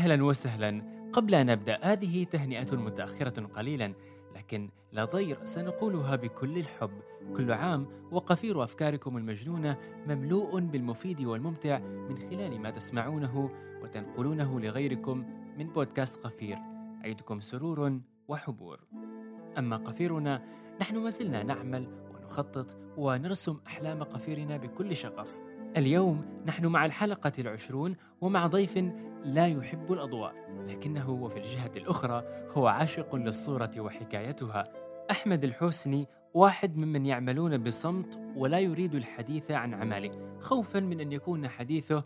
أهلا وسهلا. قبل أن نبدأ هذه تهنئة متأخرة قليلا لكن لا ضير. سنقولها بكل الحب. كل عام وقفير أفكاركم المجنونة مملوء بالمفيد والممتع من خلال ما تسمعونه وتنقلونه لغيركم من بودكاست قفير. عيدكم سرور وحبور. أما قفيرنا نحن ما زلنا نعمل ونخطط ونرسم أحلام قفيرنا بكل شغف. اليوم نحن مع الحلقة العشرون ومع ضيف لا يحب الأضواء لكنه وفي الجهة الأخرى هو عاشق للصورة وحكايتها. أحمد الحسني واحد ممن يعملون بصمت ولا يريد الحديث عن أعماله. خوفا من أن يكون حديثه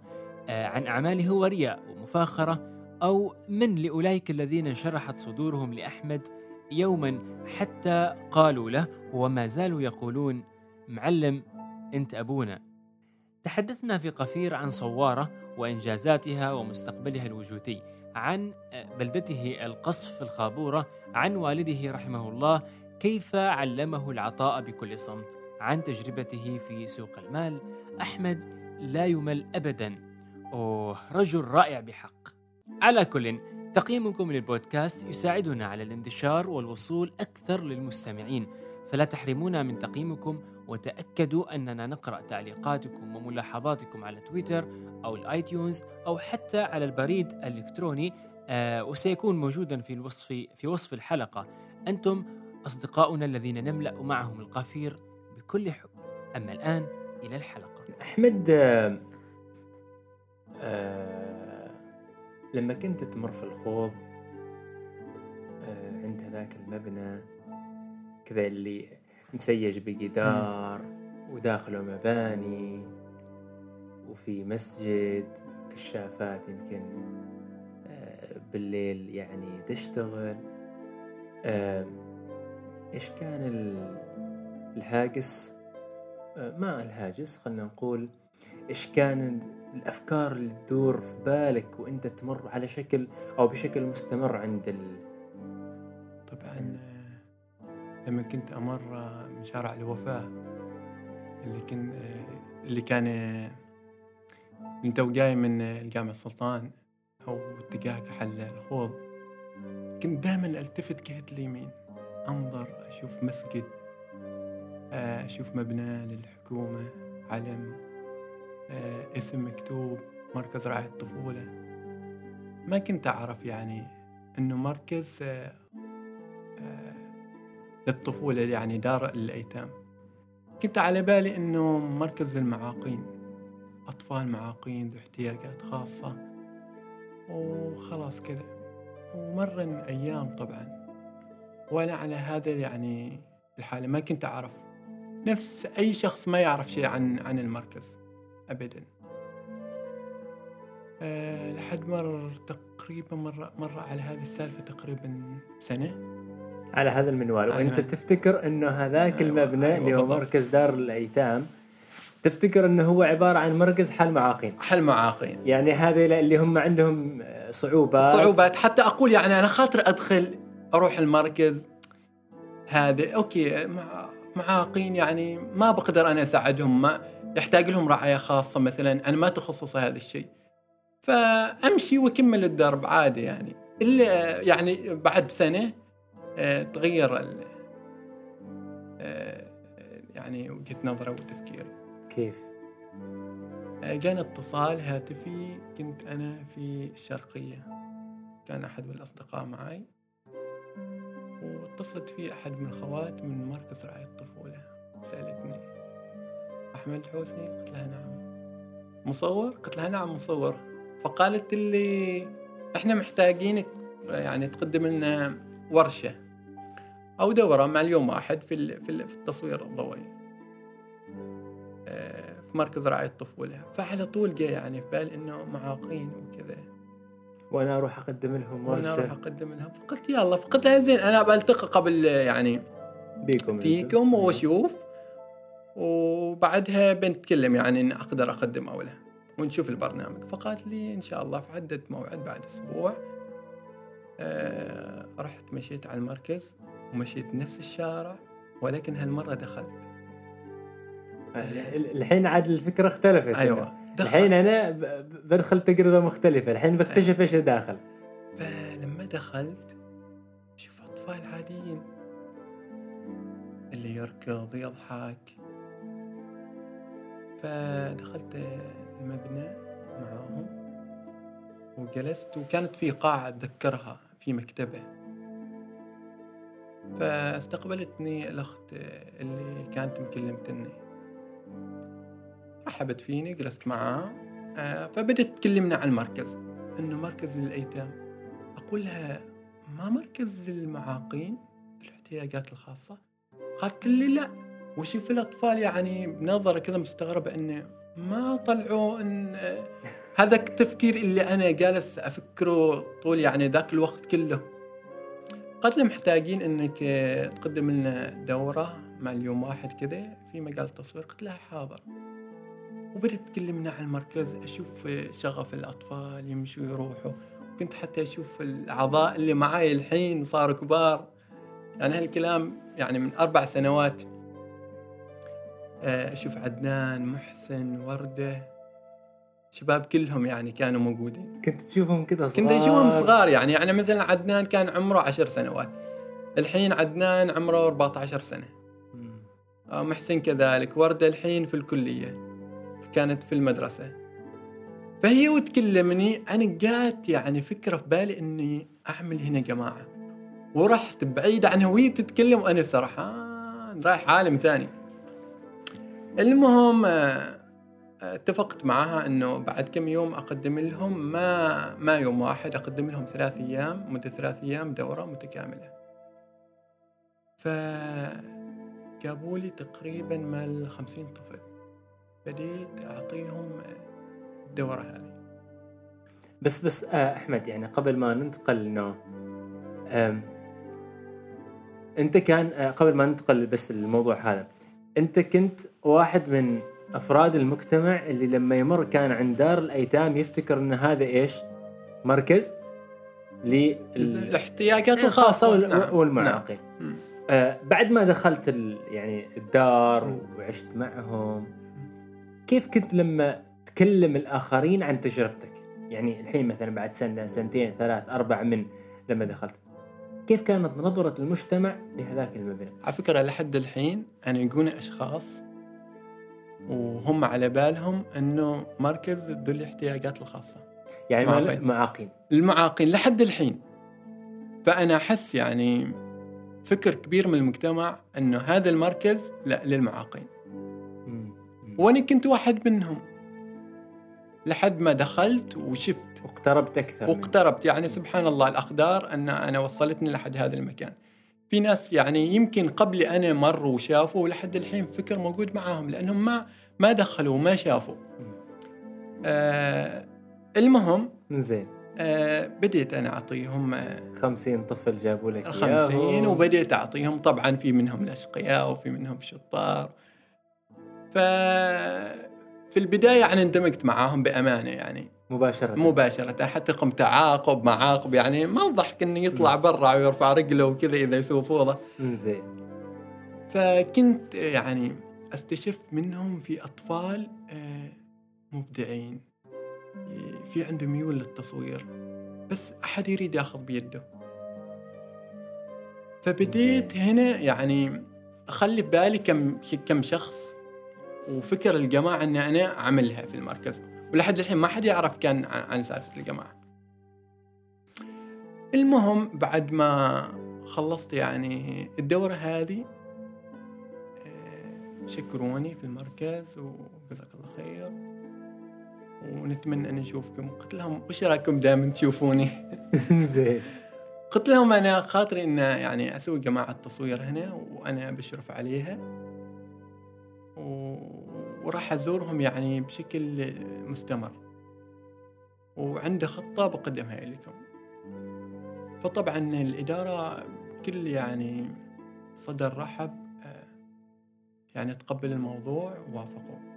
آه، عن أعماله هو رياء ومفاخرة أو من لأولئك الذين انشرحت صدورهم لأحمد يوما حتى قالوا له وما زالوا يقولون معلم أنت أبونا. تحدثنا في قفير عن صوارة وإنجازاتها ومستقبلها الوجودي عن بلدته القصف في الخابورة عن والده رحمه الله كيف علمه العطاء بكل صمت عن تجربته في سوق المال. أحمد لا يمل أبدا. أوه رجل رائع بحق. على كل تقييمكم للبودكاست يساعدنا على الانتشار والوصول أكثر للمستمعين. فلا تحرمونا من تقييمكم وتأكدوا أننا نقرأ تعليقاتكم وملاحظاتكم على تويتر أو الآيتيونز أو حتى على البريد الإلكتروني آه وسيكون موجودا في الوصف في وصف الحلقة. أنتم أصدقاؤنا الذين نملأ معهم القفير بكل حب. أما الآن إلى الحلقة. أحمد آه آه لما كنت تمر في الخوض آه عند هناك المبنى كذا اللي مسيج بجدار وداخله مباني وفي مسجد كشافات يمكن آه، بالليل يعني تشتغل. إيش كان الهاجس؟ آه، ما الهاجس خلنا نقول إيش كان الأفكار اللي تدور في بالك وأنت تمر على شكل أو بشكل مستمر عند لما كنت أمر من شارع الوفاء اللي كان اللي كان انت وجاي من الجامع السلطان أو اتجاه كحل الخوض كنت دائما ألتفت جهة اليمين أنظر أشوف مسجد أشوف مبنى للحكومة علم اسم مكتوب مركز رعاية الطفولة. ما كنت أعرف يعني إنه مركز للطفولة يعني دار الأيتام. كنت على بالي أنه مركز المعاقين أطفال معاقين ذو احتياجات خاصة. وخلاص كذا ومر أيام طبعا. وأنا على هذا يعني الحالة ما كنت أعرف. نفس أي شخص ما يعرف شيء عن عن المركز أبدا. أه لحد مر تقريبا مر مر على هذه السالفة تقريبا سنة. على هذا المنوال. وانت تفتكر انه هذاك أيوة المبنى أيوة اللي هو مركز دار الأيتام تفتكر انه هو عبارة عن مركز حل معاقين؟ حل معاقين. يعني هذه اللي هم عندهم صعوبات. صعوبات. حتى أقول يعني أنا خاطر أدخل أروح المركز هذا. أوكي معاقين يعني ما بقدر أنا أساعدهم. ما يحتاج لهم رعاية خاصة مثلا. أنا ما تخصص هذا الشيء. فأمشي وأكمل الدرب عادي يعني. إلا يعني بعد سنة آه، تغير آه، يعني وجهة نظره وتفكيره. كيف؟ آه، جاني اتصال هاتفي كنت أنا في الشرقية. كان أحد من الأصدقاء معي واتصلت في أحد من الخوات من مركز رعاية الطفولة. سألتني أحمد الحوسني قلت لها نعم. مصور؟ قلت لها نعم مصور. فقالت لي إحنا محتاجينك يعني تقدم لنا ورشة. أو دورة مع اليوم واحد في في التصوير الضوئي. آه، في مركز رعاية الطفولة. فعلى طول جاء يعني في بال إنه معاقين وكذا. وأنا أروح أقدم لهم ورشة وأنا أروح أقدم لهم. فقلت يلا فقلت لها زين أنا بلتقي قبل يعني بيكم فيكم وأشوف. وبعدها بنتكلم يعني إن أقدر أقدم أو لا. ونشوف البرنامج. فقالت لي إن شاء الله فحددت موعد بعد أسبوع آه رحت مشيت على المركز. ومشيت نفس الشارع ولكن هالمرة دخلت. الحين عاد الفكرة اختلفت. أيوة الحين أنا بدخل تجربه مختلفة. الحين بكتشف إيش داخل. فلما دخلت شوف أطفال عاديين. اللي يركض يضحك. فدخلت المبنى معاهم وجلست. وكانت في قاعة أتذكرها في مكتبة. فاستقبلتني الأخت اللي كانت مكلمتني. رحبت فيني جلست معها آه، فبدت تكلمنا عن المركز. إنه مركز للأيتام. أقول لها ما مركز للمعاقين بالاحتياجات الخاصة؟ قالت لي لا. وشوف الأطفال يعني بنظرة كذا مستغربة انه ما طلعوا إن هذا التفكير اللي أنا جالس أفكره طول يعني ذاك الوقت كله. قد محتاجين إنك تقدم لنا دورة مع اليوم واحد كذا في مجال التصوير قلت لها حاضر. وبدت تكلمنا عن المركز أشوف شغف الأطفال يمشوا يروحوا. كنت حتى أشوف الأعضاء اللي معاي الحين صاروا كبار. يعني هالكلام يعني من أربع سنوات. آه، أشوف عدنان محسن وردة. شباب كلهم يعني كانوا موجودين. كنت تشوفهم كذا صغار؟ كنت أشوفهم صغار يعني. يعني مثلا عدنان كان عمره عشر سنوات. الحين عدنان عمره 14 سنة. آه، محسن كذلك. ورده الحين في الكلية. كانت في المدرسة. فهي وتكلمني أنا جات يعني فكرة في بالي إني أعمل هنا جماعة. ورحت بعيد عنها وهي تتكلم وأنا سرحان رايح عالم ثاني. المهم آه، اتفقت معها إنه بعد كم يوم أقدم لهم ما ما يوم واحد أقدم لهم ثلاث أيام مدة ثلاث أيام دورة متكاملة. ف جابوا لي تقريبا مال خمسين طفل. بديت أعطيهم الدورة هذه. بس بس آه أحمد يعني قبل ما ننتقل إنه أنت كان آه قبل ما ننتقل بس الموضوع هذا أنت كنت واحد من أفراد المجتمع اللي لما يمر كان عند دار الأيتام يفتكر إن هذا إيش؟ مركز للاحتياجات الخاصة نعم. والمعاقين نعم. آه بعد ما دخلت يعني الدار وعشت معهم كيف كنت لما تكلم الآخرين عن تجربتك؟ يعني الحين مثلا بعد سنة سنتين ثلاث أربع من لما دخلت كيف كانت نظرة المجتمع لهذاك المبنى؟ على فكرة لحد الحين أنا يجوني أشخاص وهم على بالهم أنه مركز ذو الاحتياجات الخاصة. يعني المعاقين المعاقين لحد الحين. فأنا أحس يعني فكر كبير من المجتمع أنه هذا المركز لا للمعاقين. وأنا كنت واحد منهم. لحد ما دخلت وشفت. واقتربت أكثر واقتربت. يعني سبحان الله الأقدار إن أنا وصلتني لحد هذا المكان. في ناس يعني يمكن قبل أنا مروا وشافوا ولحد الحين فكر موجود معاهم لأنهم ما ما دخلوا ما شافوا. آه المهم زين آه بديت أنا أعطيهم آه 50 طفل جابوا لك 50 وبديت أعطيهم طبعا في منهم الأشقياء وفي منهم شطار. ف في البداية يعني اندمجت معاهم بأمانة يعني. مباشرة. مباشرة حتى قم تعاقب معاقب يعني ما الضحك إنه يطلع برا ويرفع رجله وكذا إذا يسوي فوضى. زين فكنت يعني أستشف منهم في أطفال آه، مبدعين. في عندهم ميول للتصوير بس أحد يريد ياخذ بيده. فبديت هنا يعني أخلي في بالي كم كم شخص وفكر الجماعة إني أنا أعملها في المركز. ولحد الحين ما حد يعرف كان عن سالفة الجماعة. المهم بعد ما خلصت يعني الدورة هذه آه، شكروني في المركز وجزاك الله خير. ونتمنى أن نشوفكم. قلت لهم وش رأيكم دائما تشوفوني؟ زين. قلت لهم أنا خاطري إن يعني أسوي جماعة تصوير هنا وأنا بشرف عليها. و... وراح أزورهم يعني بشكل مستمر. وعنده خطة بقدمها لكم. فطبعا الإدارة كل يعني صدر رحب آه، يعني تقبل الموضوع ووافقوا.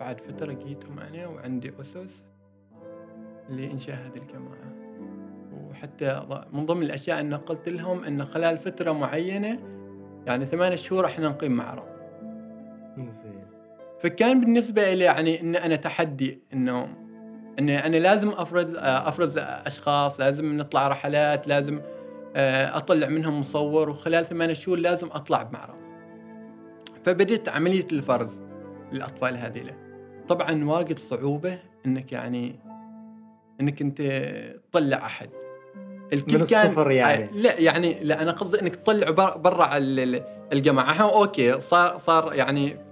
بعد فترة جيتهم أنا وعندي أسس لإنشاء هذه الجماعة وحتى من ضمن الأشياء أن قلت لهم أن خلال فترة معينة يعني ثمان شهور إحنا نقيم معرض. زين. فكان بالنسبة لي يعني إن أنا تحدي انه اني أنا لازم أفرز أفرز أشخاص لازم نطلع رحلات لازم آه، أطلع منهم مصور وخلال ثمان شهور لازم أطلع بمعرض. فبديت عملية الفرز للأطفال هذيلا طبعا واجد صعوبة إنك يعني إنك أنت تطلع أحد. الكل من الصفر كان يعني. آه، لا يعني لا أنا قصدي إنك تطلع برا الجماعة. okay صار صار يعني آه،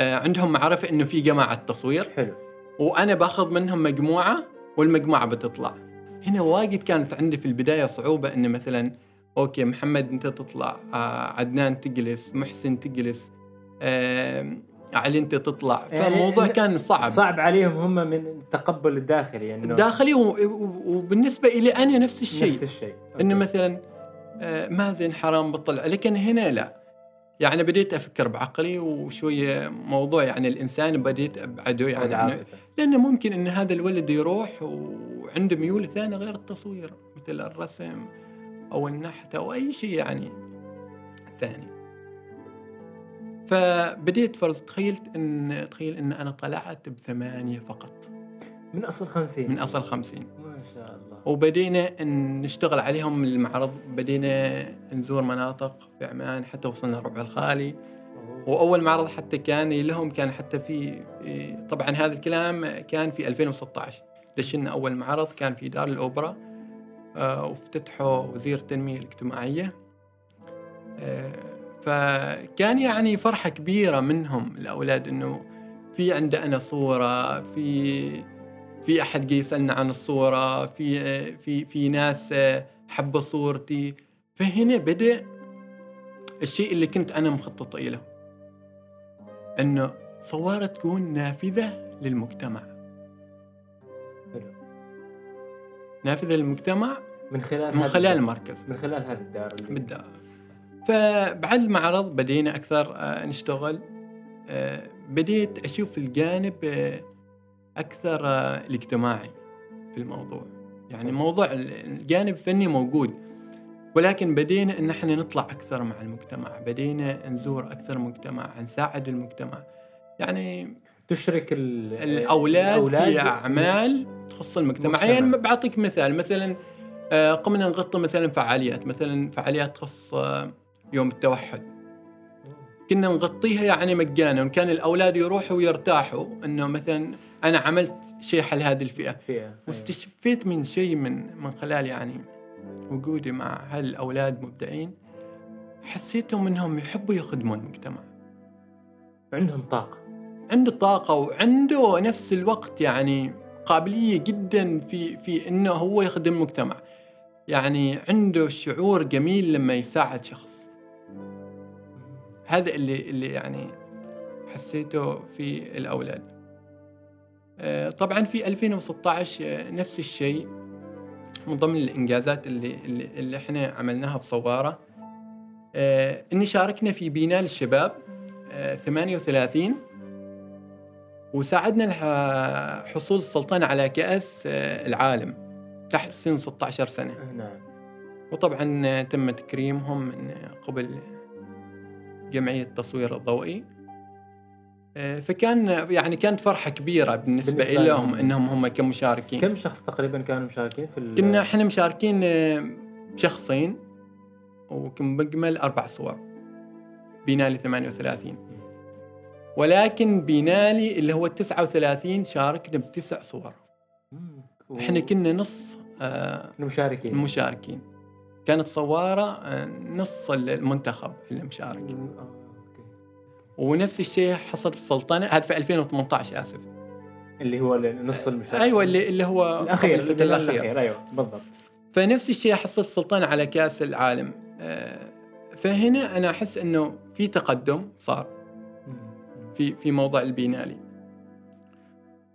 عندهم معرفة إنه في جماعة تصوير. حلو. وأنا باخذ منهم مجموعة والمجموعة بتطلع. هنا واجد كانت عندي في البداية صعوبة إنه مثلا okay محمد أنت تطلع آه عدنان تجلس محسن تجلس آه علي أنت تطلع. يعني فالموضوع كان صعب. صعب عليهم هم من التقبل الداخلي يعني الداخلي وبالنسبة لي أنا نفس الشيء. نفس الشيء. إنه مثلا آه ماذن حرام بطلع. لكن هنا لا. يعني بديت أفكر بعقلي وشوية موضوع يعني الإنسان بديت أبعده يعني لأنه ممكن إن هذا الولد يروح وعنده ميول ثانية غير التصوير مثل الرسم أو النحت أو أي شيء يعني ثاني. فبديت فرض تخيلت إن تخيل إن أنا طلعت بثمانية فقط. من أصل خمسين. من أصل خمسين. وبدينا نشتغل عليهم المعرض بدينا نزور مناطق في عمان حتى وصلنا الربع الخالي. وأول معرض حتى كان لهم كان حتى في طبعا هذا الكلام كان في 2016 دشنا أول معرض كان في دار الأوبرا آه، وافتتحه وزير التنمية الاجتماعية. آه، فكان يعني فرحة كبيرة منهم الأولاد إنه في عندنا صورة في في أحد جاي يسألنا عن الصورة في في في ناس حبوا صورتي. فهنا بدأ الشيء اللي كنت أنا مخطط له إنه صوره تكون نافذة للمجتمع. حلو. نافذة للمجتمع من خلال من خلال المركز. من خلال هذه الدار بالدار. فبعد المعرض بدينا أكثر آه، نشتغل. آه، بديت أشوف الجانب آه، أكثر الاجتماعي في الموضوع. يعني موضوع الجانب الفني موجود ولكن بدينا إن إحنا نطلع أكثر مع المجتمع بدينا نزور أكثر مجتمع نساعد المجتمع. يعني تشرك الأولاد, الأولاد في أعمال تخص المجتمع. مجتمع. يعني بعطيك مثال مثلا آه، قمنا نغطي مثلا فعاليات مثلا فعاليات تخص آه، يوم التوحد. كنا نغطيها يعني مجانا وكان الأولاد يروحوا ويرتاحوا إنه مثلا أنا عملت شيء حل هذه الفئة. أيوة. واستشفيت من شيء من من خلال يعني وجودي مع هالأولاد مبدعين حسيتهم إنهم يحبوا يخدموا المجتمع. عندهم طاقة. عنده طاقة وعنده نفس الوقت يعني قابلية جدا في في إنه هو يخدم المجتمع. يعني عنده شعور جميل لما يساعد شخص. هذا اللي اللي يعني حسيته في الأولاد. طبعا في 2016 آه، نفس الشيء من ضمن الإنجازات اللي اللي, إحنا عملناها في صوارة. آه، إني شاركنا في بناء الشباب 38 وساعدنا حصول السلطنه على كأس العالم تحت سن 16 سنة. نعم. وطبعا تم تكريمهم من قبل جمعية التصوير الضوئي. آه، فكان يعني كانت فرحة كبيرة بالنسبة, بالنسبة لهم إنهم هم كمشاركين. كم شخص تقريبا كانوا مشاركين في كنا إحنا مشاركين آه، شخصين وكم بجمل أربع صور. بينالي 38 ولكن بينالي اللي هو 39 شاركنا بتسع صور. إحنا كنا نص آه المشاركين. المشاركين. كانت صواره آه نص المنتخب اللي مشارك. ونفس الشيء حصل السلطنه هذا في 2018 آسف. اللي هو نص المشاركة. أيوه اللي اللي هو الأخير الفترة الأخير. أيوه بالضبط. فنفس الشيء حصل السلطنه على كأس العالم. آه، فهنا أنا أحس إنه في تقدم صار. في في موضوع البينالي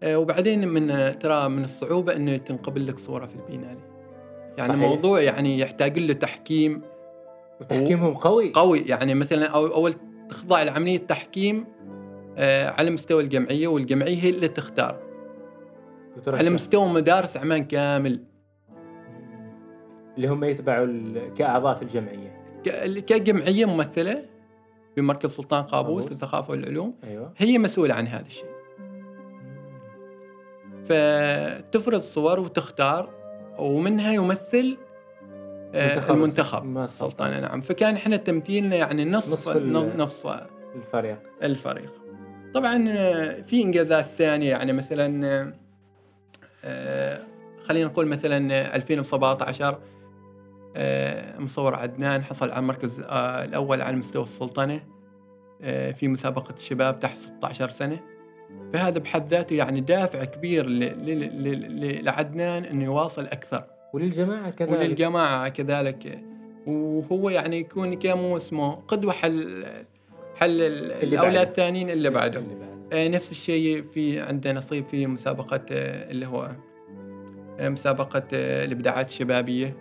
آه، وبعدين من ترى من الصعوبة إنه تنقبل لك صورة في البينالي يعني صحيح. موضوع يعني يحتاج له تحكيم. وتحكيمهم قوي. قوي يعني مثلا أول تخضع لعملية تحكيم آه، على مستوى الجمعية والجمعية هي اللي تختار. على مستوى مدارس عمان كامل. اللي هم يتبعوا كأعضاء في الجمعية. كجمعية ممثلة في مركز سلطان قابوس. للثقافه والعلوم أيوه. هي مسؤولة عن هذا الشيء. فتفرض صور وتختار ومنها يمثل آه، منتخب المنتخب السلطنه نعم. فكان إحنا تمثيلنا يعني نصف نصف نصف الفريق. الفريق. طبعا آه، في إنجازات ثانية يعني مثلا آه، آه، خلينا نقول مثلا آه، 2017 آه، مصور عدنان حصل على المركز آه، الأول على مستوى السلطنه آه، في مسابقة الشباب تحت 16 سنة. فهذا بحد ذاته يعني دافع كبير لعدنان إنه يواصل أكثر. وللجماعة كذلك. وللجماعة كذلك. وهو يعني يكون كمو اسمه قدوة حل حل ال- اللي الأولاد بعده. الثانيين اللي بعده. آه، نفس الشيء في عندنا نصيب في مسابقة آه، اللي هو آه، مسابقة آه، الإبداعات الشبابية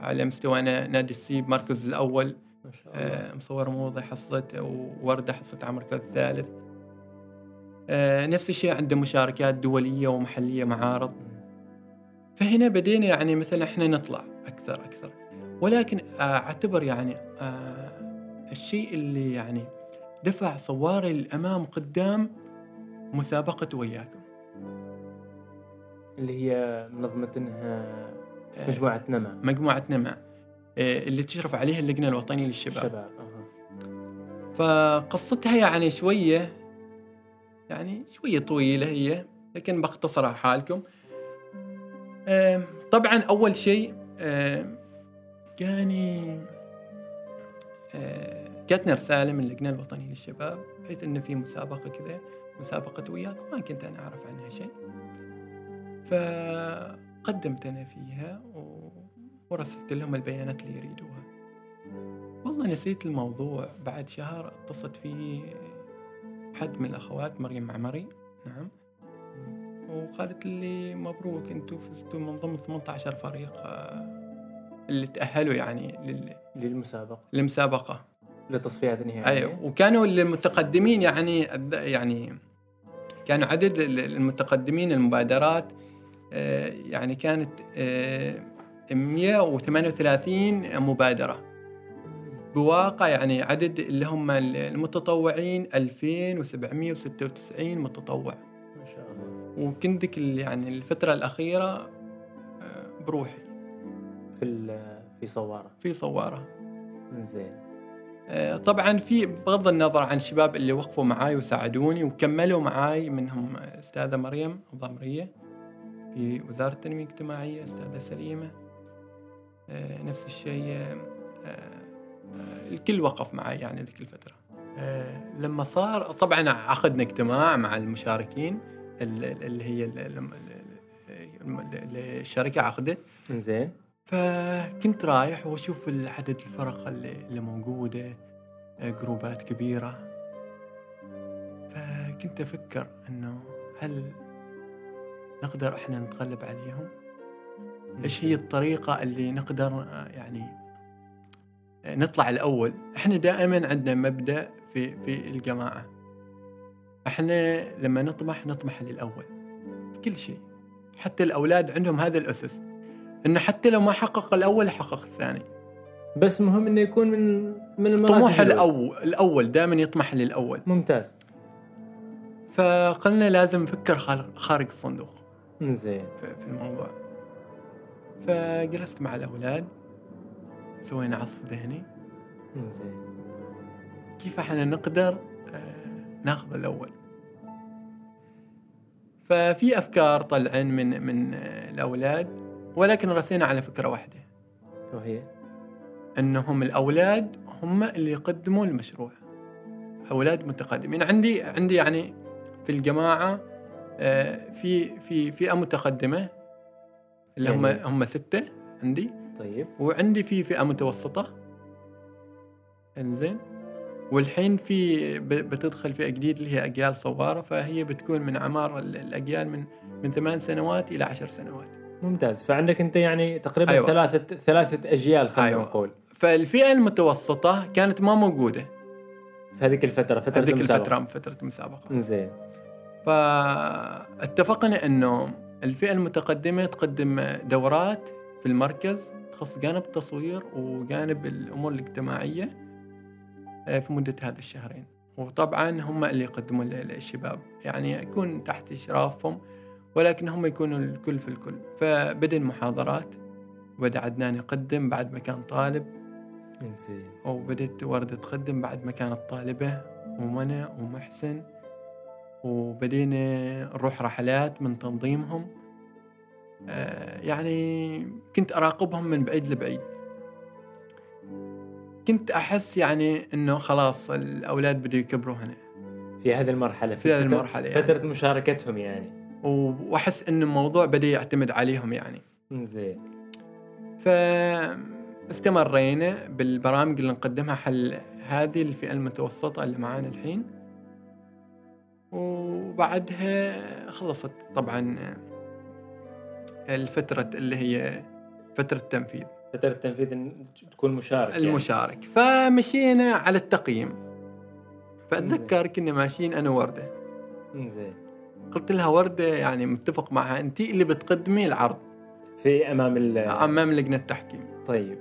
على مستوى نا- نادي السيب مركز الأول. ما شاء الله. مصور موضة حصلت ووردة حصلت على المركز الثالث. نفس الشيء عنده مشاركات دولية ومحلية معارض. فهنا بدينا يعني مثلا إحنا نطلع أكثر أكثر. ولكن آه، أعتبر يعني آه، الشيء اللي يعني دفع صواري للأمام قدام مسابقة وياكم اللي هي منظمه إنها آه، مجموعة نما. مجموعة نما. آه، اللي تشرف عليها اللجنة الوطنية للشباب. شباب أها. فقصتها يعني شوية يعني شوية طويلة هي لكن بختصرها حالكم. طبعا أول شيء جاني آه، جاتنا رسالة من اللجنة الوطنية للشباب بحيث إنه في مسابقة كذا مسابقة وياكم ما كنت أنا أعرف عنها شيء. فقدمت أنا فيها ورسلت لهم البيانات اللي يريدوها. والله نسيت الموضوع. بعد شهر اتصلت فيه حد من الأخوات مريم معمري. نعم. وقالت لي مبروك أنتم فزتوا من ضمن 18 فريق آه، اللي تأهلوا يعني لل- للمسابقة. للمسابقة. للتصفيات النهائية. أيوه. وكانوا المتقدمين يعني يعني كانوا عدد ال- المتقدمين المبادرات آه، يعني كانت آه، 138 مبادرة. بواقع يعني عدد اللي هم المتطوعين 2796 متطوع. ما شاء الله. وكنتك ال- يعني الفترة الأخيرة آه، بروحي. في ال- في صوارة. في صوارة. زين آه، طبعا في بغض النظر عن الشباب اللي وقفوا معاي وساعدوني وكملوا معاي منهم أستاذة مريم الضمرية في وزارة التنمية الاجتماعية أستاذة سليمة. آه، نفس الشيء الكل وقف معي يعني ذيك الفترة. لما صار طبعا عقدنا اجتماع مع المشاركين ال- ال- اللي هي ال- ال- ال- ال- الشركة عقدت زين. فكنت رايح وأشوف عدد الفرق اللي, موجودة جروبات كبيرة. فكنت أفكر إنه هل نقدر إحنا نتغلب عليهم؟ إيش هي الطريقة اللي نقدر يعني نطلع الأول؟ إحنا دائما عندنا مبدأ في في الجماعة. إحنا لما نطمح نطمح للأول. كل شيء. حتى الأولاد عندهم هذا الأسس. إنه حتى لو ما حقق الأول يحقق الثاني. بس مهم إنه يكون من من المراكز طموح. الأول الأول دائما يطمح للأول. ممتاز. فقلنا لازم نفكر خارج- الصندوق. زين في في الموضوع. فجلست مع الأولاد. سوينا عصف ذهني. زين كيف إحنا نقدر ناخذ الأول. ففي أفكار طلعن من من الأولاد ولكن رسينا على فكرة واحدة. وهي؟ أنهم الأولاد هم اللي يقدموا المشروع. أولاد متقدمين. عندي عندي يعني في الجماعة آه، في في فئه متقدمة. اللي هم يعني- هم ستة عندي. طيب. وعندي في فئة متوسطة. إنزين. والحين في بتدخل فئة جديد اللي هي أجيال صواره فهي بتكون من اعمار ال- الأجيال من من ثمان سنوات إلى عشر سنوات. ممتاز. فعندك أنت يعني تقريبا أيوة. ثلاثة ثلاثة أجيال خلينا أيوة. نقول. فالفئة المتوسطة كانت ما موجودة. في هذيك الفترة فترة هذيك المسابقة. الفترة فترة المسابقة. زين. فاتفقنا إنه الفئة المتقدمة تقدم دورات في المركز تخص جانب التصوير وجانب الأمور الاجتماعية. في مدة هذا الشهرين. وطبعا هم اللي يقدمون للشباب. يعني يكون تحت إشرافهم ولكن هم يكونوا الكل في الكل. فبدأ المحاضرات وبدأ عدنان يقدم بعد ما كان طالب زين وبدأت وردة تقدم بعد ما كانت طالبة ومنى ومحسن. وبدينا نروح رحلات من تنظيمهم. آه، يعني كنت أراقبهم من بعيد لبعيد. كنت أحس يعني إنه خلاص الأولاد بدوا يكبروا هنا. في هذه المرحلة في هذه فترة- المرحلة يعني. فترة مشاركتهم يعني. و- وأحس إن الموضوع بدأ يعتمد عليهم يعني. زين فاستمرينا بالبرامج اللي نقدمها حل هذه الفئة المتوسطة اللي معانا الحين. وبعدها خلصت طبعا الفترة اللي هي فترة التنفيذ. فترة التنفيذ تكون مشارك يعني. المشارك. فمشينا على التقييم. فأتذكر كنا ماشيين أنا وردة زين قلت لها وردة يعني متفق معها أنت اللي بتقدمي العرض. في أمام ال أمام لجنة التحكيم. طيب.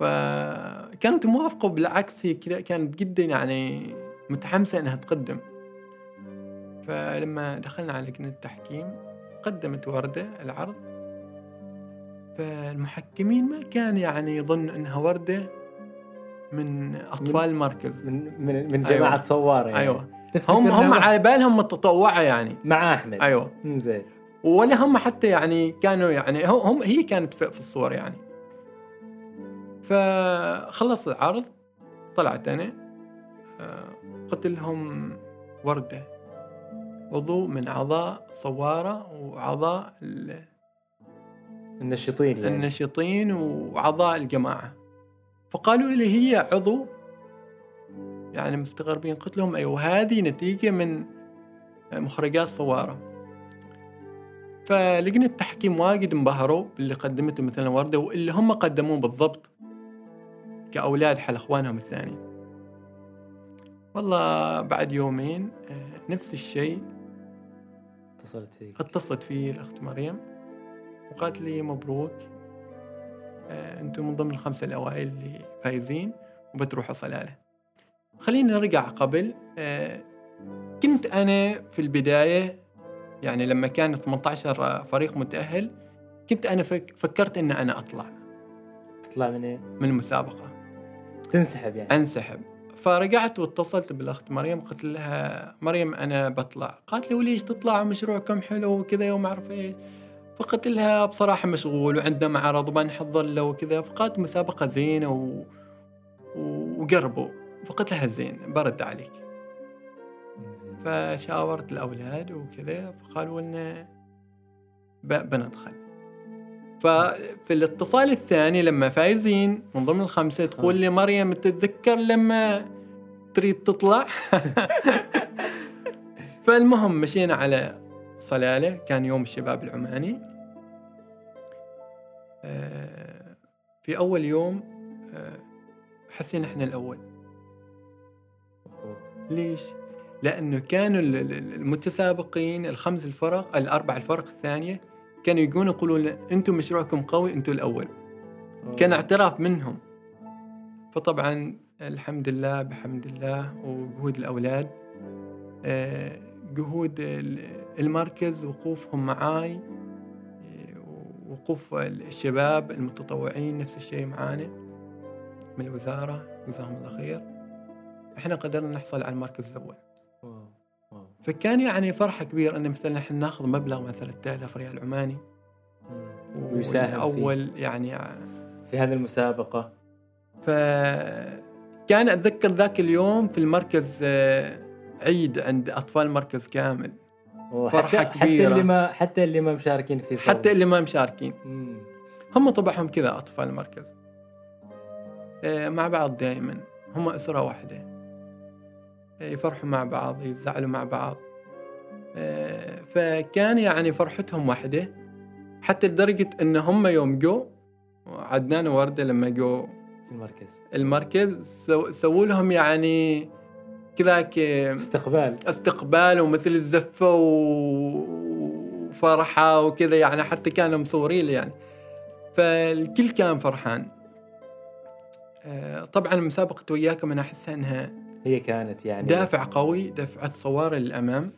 فكانت موافقة بالعكس هي كذا كانت جدا يعني متحمسة إنها تقدم. فلما دخلنا على لجنة التحكيم قدمت وردة العرض. فالمحكمين ما كان يعني يظن إنها وردة من أطفال المركز من من من جماعة أيوة. صوارة يعني. أيوه. هم هم على بالهم متطوعة يعني. مع أحمد. أيوه. زين ولا هم حتى يعني كانوا يعني هم هي كانت في في الصور يعني. فخلص العرض طلعت أنا آه، قلت لهم وردة. عضو من أعضاء صوارة وأعضاء النشيطين يعني. النشيطين واعضاء الجماعة. فقالوا لي هي عضو. يعني مستغربين قلت لهم أيوه هذه نتيجة من مخرجات صوارة. فلجنة التحكيم واجد انبهروا باللي قدمته مثلا وردة واللي هم قدموه بالضبط كأولاد حل إخوانهم الثاني والله بعد يومين آه، نفس الشيء اتصلت فيك. اتصلت في الأخت مريم. وقالت لي مبروك. آه، أنتم من ضمن الخمسة الأوائل اللي فايزين وبتروحوا صلالة. خلينا نرجع قبل. آه، كنت أنا في البداية يعني لما كان 18 فريق متأهل كنت فك فكرت إن أنا أطلع. تطلع منين؟ من المسابقة. تنسحب يعني. أنسحب. فرجعت واتصلت بالأخت مريم قلت لها مريم أنا بطلع. قالت لي وليش تطلع؟ مشروعكم حلو وكذا وما أعرف إيش. فقلت لها بصراحة مشغول وعندنا معرض بنحضر له وكذا فقالت مسابقة زينة و... وقربوا فقلت لها زين برد عليك. فشاورت الأولاد وكذا فقالوا لنا ب- بندخل ففي الاتصال الثاني لما فايزين من ضمن الخمسة تقول لي مريم تتذكر لما تريد تطلع؟ فالمهم مشينا على صلالة كان يوم الشباب العماني. في أول يوم آه، حسينا إحنا الأول. ليش؟ لأنه كانوا ال- ال- المتسابقين الخمس الفرق الأربع الفرق الثانية كانوا يقولون لنا، أنتم مشروعكم قوي أنتم الأول. كان اعتراف منهم. فطبعا الحمد لله بحمد الله وجهود الأولاد. آه، جهود ال- المركز وقوفهم معاي آه، وقوف الشباب المتطوعين نفس الشيء معانا من الوزارة جزاهم الله خير إحنا قدرنا نحصل على المركز. واو. فكان يعني فرحه كبيره إن مثلا إحنا ناخذ مبلغ مثلا 3000 ريال عماني. ويساهم اول يعني في هذه المسابقة فكان أتذكر ذاك اليوم في المركز آه، عيد عند أطفال مركز كامل وحتى فرحة حتى كبيرة. اللي ما حتى اللي ما مشاركين في صوت. حتى اللي ما مشاركين. مم. هم طبعهم كذا أطفال المركز. آه، مع بعض دائما هم أسرة واحدة. آه، يفرحوا مع بعض يزعلوا مع بعض. آه، فكان يعني فرحتهم واحدة. حتى لدرجة إن هم يوم جو عدنان ووردة لما جو المركز. المركز سو- سووا لهم يعني كذاك استقبال. استقبال ومثل الزفة وفرحة وكذا يعني حتى كانوا مصورين يعني. فالكل كان فرحان. آه، طبعا مسابقة وياكم أنا أحسها أنها هي كانت يعني دافع قوي دفعة صواري للأمام.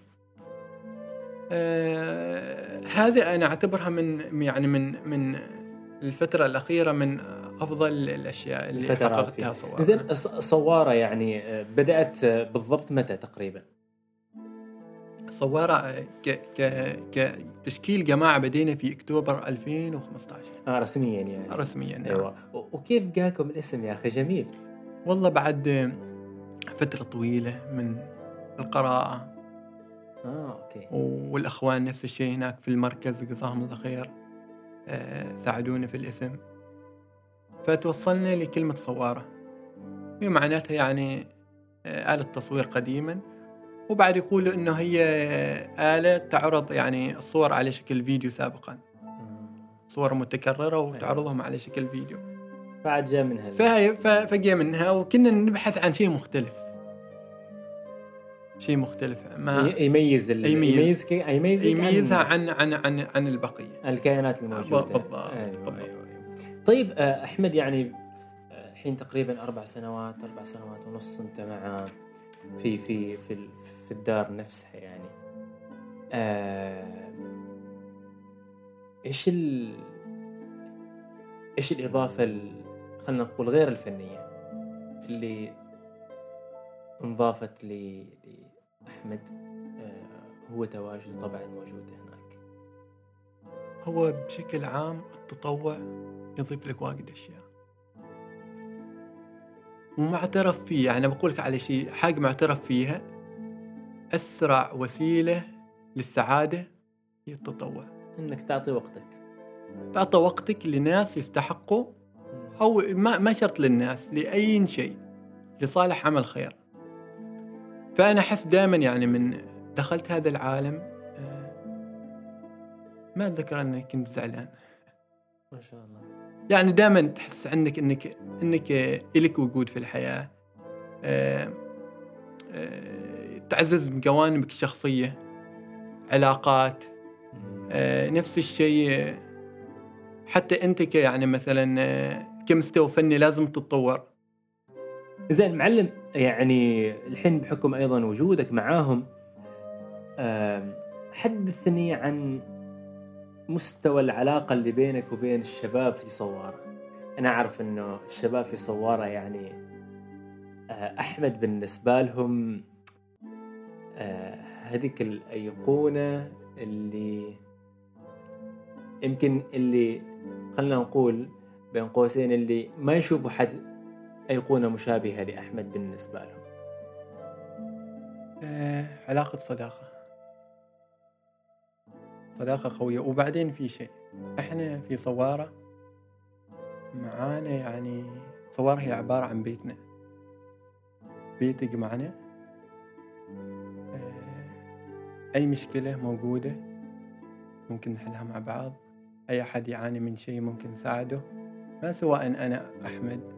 آه هذه أنا أعتبرها من يعني من من الفترة الأخيرة من أفضل الأشياء اللي الفترات حققتها. صواري زين ص- صواره يعني آه، بدأت آه، بالضبط متى تقريبا؟ صوارة آه، ك ك كتشكيل جماعة بدينا في أكتوبر 2015 آه رسميا يعني. رسميا نعم. و- وكيف جاكم الاسم يا أخي جميل؟ والله بعد فترة طويلة من القراءة. آه أوكي. والأخوان نفس الشيء هناك في المركز جزاهم الله خير. آه، ساعدونا في الاسم. فتوصلنا لكلمة صوارة. هي معناتها يعني آه، آلة تصوير قديما. وبعد يقولوا إنه هي آلة تعرض يعني الصور على شكل فيديو سابقا. آه. صور متكررة وتعرضهم على شكل فيديو. بعد جاء منها. فهي فجاء منها وكنا نبحث عن شيء مختلف. شيء مختلف ما يميز ال... يميز. يميز يميزها عن عن عن عن البقية الكائنات الموجودة بالضبط، أيوة. أيوة أيوة. طيب آه، أحمد يعني آه، الحين تقريبا أربع سنوات أربع سنوات ونص أنت مع في في في في الدار نفسها يعني آه، إيش ال إيش الإضافة ال... خلينا نقول غير الفنية اللي انضافت ل لاحمد آه، هو تواجد طبعا موجود هناك. هو بشكل عام التطوع يضيف لك واجد أشياء. ومعترف فيه يعني بقول لك على شيء حاجة معترف فيها أسرع وسيلة للسعادة هي التطوع. إنك تعطي وقتك. تعطى وقتك لناس يستحقوا أو ما ما شرط للناس لأي شيء لصالح عمل خير. فأنا أحس دائما يعني من دخلت هذا العالم آه، ما أتذكر أني كنت زعلان. ما شاء الله. يعني دائما تحس عندك أنك أنك إلك وجود في الحياة آه، آه، تعزز من جوانبك الشخصية علاقات نفس الشيء. حتى أنت ك- يعني مثلا كمستوى فني لازم تتطور. زين معلم يعني الحين بحكم أيضا وجودك معاهم حدثني عن مستوى العلاقة اللي بينك وبين الشباب في صوارة. أنا أعرف أنه الشباب في صوارة يعني آه، أحمد بالنسبة لهم آه، هذيك الأيقونة اللي يمكن اللي خلنا نقول بين قوسين اللي ما يشوفوا حد أيقونة مشابهة لأحمد بالنسبة لهم آه، علاقة صداقة. صداقة قوية. وبعدين في شيء. إحنا في صوارة. معانا يعني صوارة هي عبارة عن بيتنا. بيت يجمعنا. آه، أي مشكلة موجودة ممكن نحلها مع بعض. أي أحد يعاني من شيء ممكن نساعده. ما سواء أنا أحمد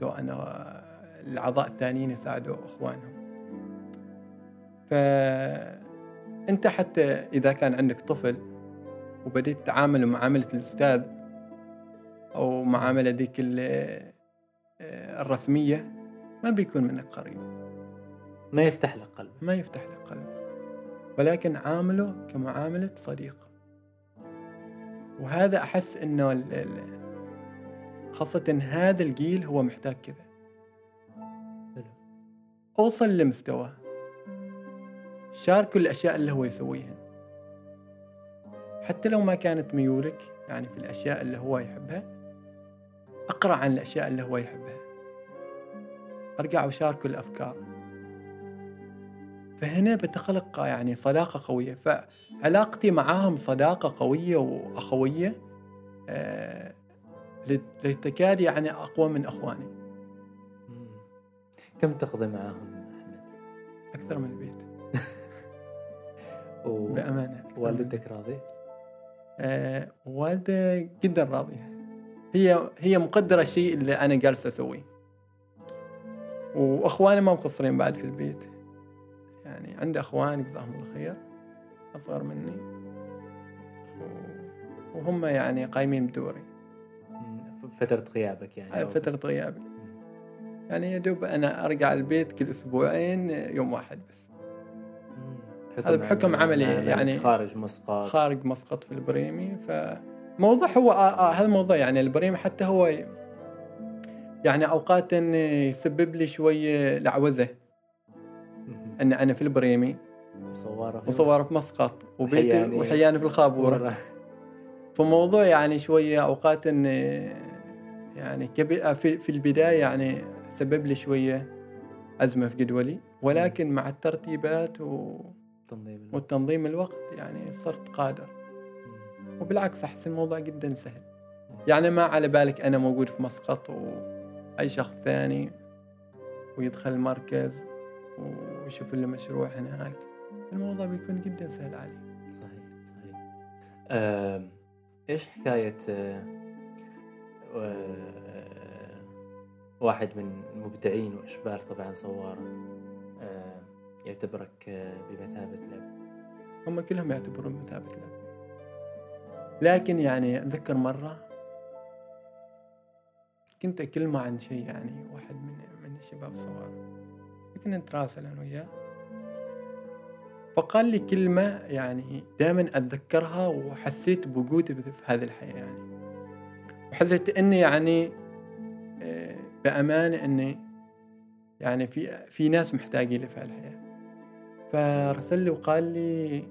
سواء أنا الأعضاء الثانيين يساعدوا إخوانهم. فأنت حتى إذا كان عندك طفل وبديت تتعامل معاملة الأستاذ أو معاملة ذيك ال- الرسمية ما بيكون منك قريب. ما يفتح لك قلب. ما يفتح لك قلب. ولكن عامله كمعاملة صديق. وهذا أحس أنه خاصة هذا الجيل هو محتاج كذا. أوصل لمستوى شاركوا الأشياء اللي هو يسويها. حتى لو ما كانت ميولك يعني في الأشياء اللي هو يحبها أقرأ عن الأشياء اللي هو يحبها. أرجع وشاركوا الأفكار. فهنا بتخلق يعني صداقة قوية. فعلاقتي معاهم صداقة قوية وأخوية لت- لتكاد يعني أقوى من أخواني مم. كم تقضي معاهم أحمد؟ أكثر من البيت و... من والدتك راضي؟ آه والدة جدا راضية هي هي مقدرة الشيء اللي أنا جالس أسويه وأخواني ما مقصرين بعد في البيت يعني عندي أخوان جزاهم الله خير أصغر مني و- وهم يعني قايمين بدوري فترة غيابك يعني فترة غيابي. يعني يا دوب أنا أرجع البيت كل أسبوعين يوم واحد بس. هذا بحكم عملي يعني خارج مسقط خارج مسقط في البريمي فموضوع هو آه آه هذا الموضوع يعني البريمي حتى هو يعني أوقات يسبب لي شوية لعوذه مم. إن أنا في البريمي وصوارة في وصوره في مسقط وبيتي وحياني. في الخابورة. فموضوع يعني شوية أوقات إن يعني في في البداية يعني سبب لي شوية أزمة في جدولي ولكن مع الترتيبات و- تنظيم الوقت. والتنظيم الوقت يعني صرت قادر. وبالعكس أحس الموضوع جدا سهل. يعني ما على بالك أنا موجود في مسقط واي شخص ثاني ويدخل المركز ويشوف له مشروع هناك. الموضوع بيكون جدا سهل عليه صحيح صحيح. آم، إيش حكاية آه، واحد من المبدعين وإشبال طبعا صوارة آه، يعتبرك آه، بمثابة لب هم كلهم يعتبرون مثابة لب لكن يعني أتذكر مرة كنت أكلمه عن شيء يعني واحد من من الشباب الصغار كنا نتراسل أنا وياه. فقال لي كلمة يعني دائما أتذكرها وحسيت بوجودي في هذه الحياة يعني. وحسيت إني يعني آه، بأمانة إني يعني في في ناس محتاجين لي في هالحياة. فرسل لي وقال لي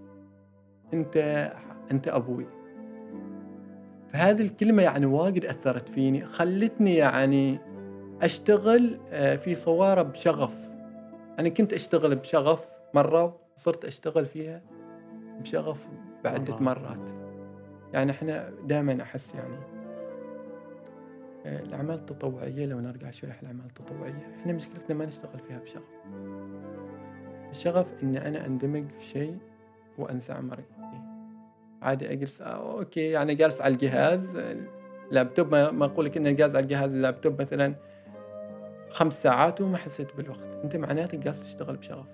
أنت أنت أبوي. فهذه الكلمة يعني واجد أثرت فيني خلتني يعني أشتغل آه، في صواره بشغف. أنا كنت أشتغل بشغف مرة وصرت أشتغل فيها بشغف بعدة. مرات. يعني إحنا دائما أحس يعني آه، الأعمال التطوعية لو نرجع شوي على الأعمال التطوعية إحنا مشكلتنا ما نشتغل فيها بشغف. الشغف إن أنا أندمج في شيء عمري. فيه. عادي أجلس آه okay يعني جالس على الجهاز اللابتوب ما أقول لك إني جالس على الجهاز اللابتوب مثلا خمس ساعات وما حسيت بالوقت. أنت معناته جالس تشتغل بشغف.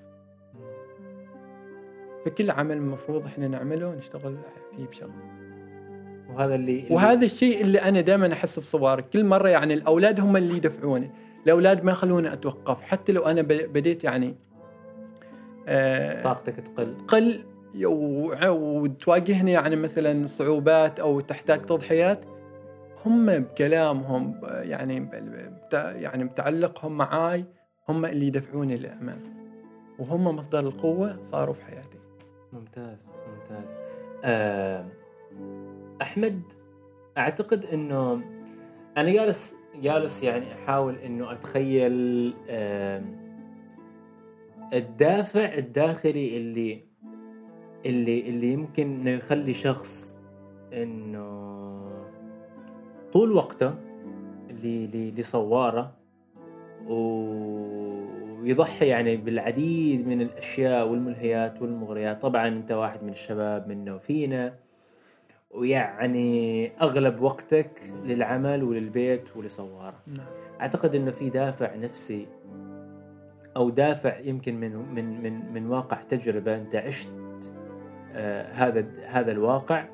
فكل عمل المفروض إحنا نعمله نشتغل فيه بشغف. وهذا اللي وهذا الشيء اللي أنا دائما أحس في كل مرة يعني الأولاد هم اللي يدفعوني. الأولاد ما يخلوني أتوقف. حتى لو أنا بديت يعني آه طاقتك تقل. قل و- وتواجهني يعني مثلا صعوبات أو تحتاج تضحيات هم بكلامهم يعني يعني بتعلقهم معاي هم اللي يدفعوني للأمام. وهم مصدر القوة صاروا في حياتي. ممتاز ممتاز. آه، أحمد أعتقد إنه أنا جالس جالس يعني أحاول إنه أتخيل الدافع الداخلي اللي اللي اللي يمكن إنه يخلي شخص إنه طول وقته لصواره ويضحي يعني بالعديد من الأشياء والملهيات والمغريات. طبعا أنت واحد من الشباب منا وفينا ويعني أغلب وقتك للعمل وللبيت ولصوارة. نعم. أعتقد إنه في دافع نفسي أو دافع يمكن من من من من واقع تجربة أنت عشت آه هذا هذا الواقع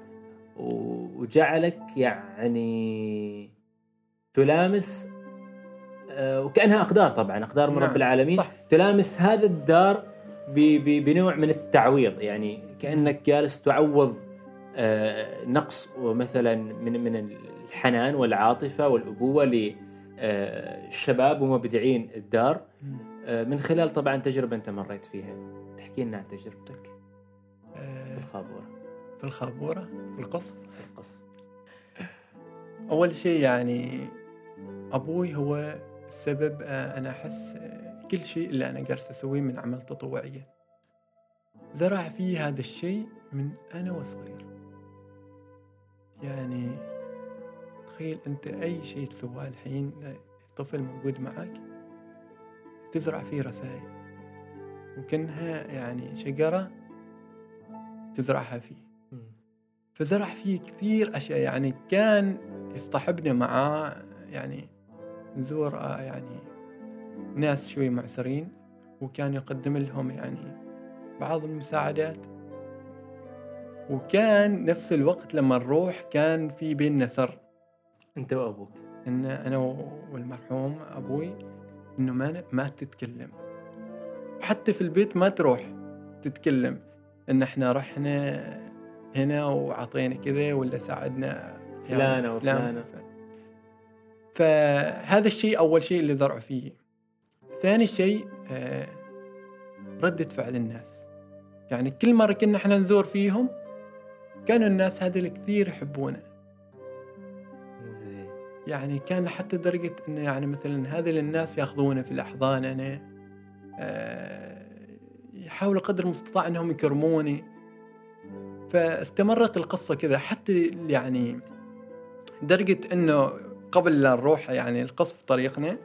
وجعلك يعني تلامس آه وكأنها أقدار طبعا أقدار من نعم، رب العالمين. صح. تلامس هذا الدار ب- ب- بنوع من التعويض يعني كأنك جالس تعوض نقص مثلا من من الحنان والعاطفة والأبوة للشباب ومبدعين الدار. آه، من خلال طبعا تجربة أنت مريت فيها. تحكي لنا عن تجربتك في آه، الخابورة. في الخابورة؟ في القصر؟ في القصر. أول شيء يعني أبوي هو السبب آه، أنا أحس آه، كل شيء اللي أنا جالس أسويه من عمل تطوعية. زرع في هذا الشيء من أنا وصغير. يعني تخيل أنت أي شيء تسواه الحين طفل موجود معك تزرع فيه رسائل. وكأنها يعني شجرة تزرعها فيه. فزرع فيه كثير أشياء يعني كان يصطحبنا معاه يعني نزور آه، يعني ناس شوي معسرين وكان يقدم لهم يعني بعض المساعدات. وكان نفس الوقت لما نروح كان في بيننا سر أنت وأبوك. إن أنا والمرحوم أبوي إنه ما ما تتكلم. حتى في البيت ما تروح تتكلم. إن إحنا رحنا هنا وعطينا كذا ولا ساعدنا فلانة وفلانة. فهذا الشيء أول شيء اللي زرعوا فيه ثاني شيء آه، ردة فعل الناس. يعني كل مرة كنا إحنا نزور فيهم كانوا الناس هذول كثير يحبونا زين. يعني كان حتى درجة إنه يعني مثلا هذه الناس ياخذونه في الأحضان أنا آه، يحاولوا قدر المستطاع إنهم يكرموني. فاستمرت القصة كذا حتى يعني درجة إنه قبل لا نروح يعني القصف طريقنا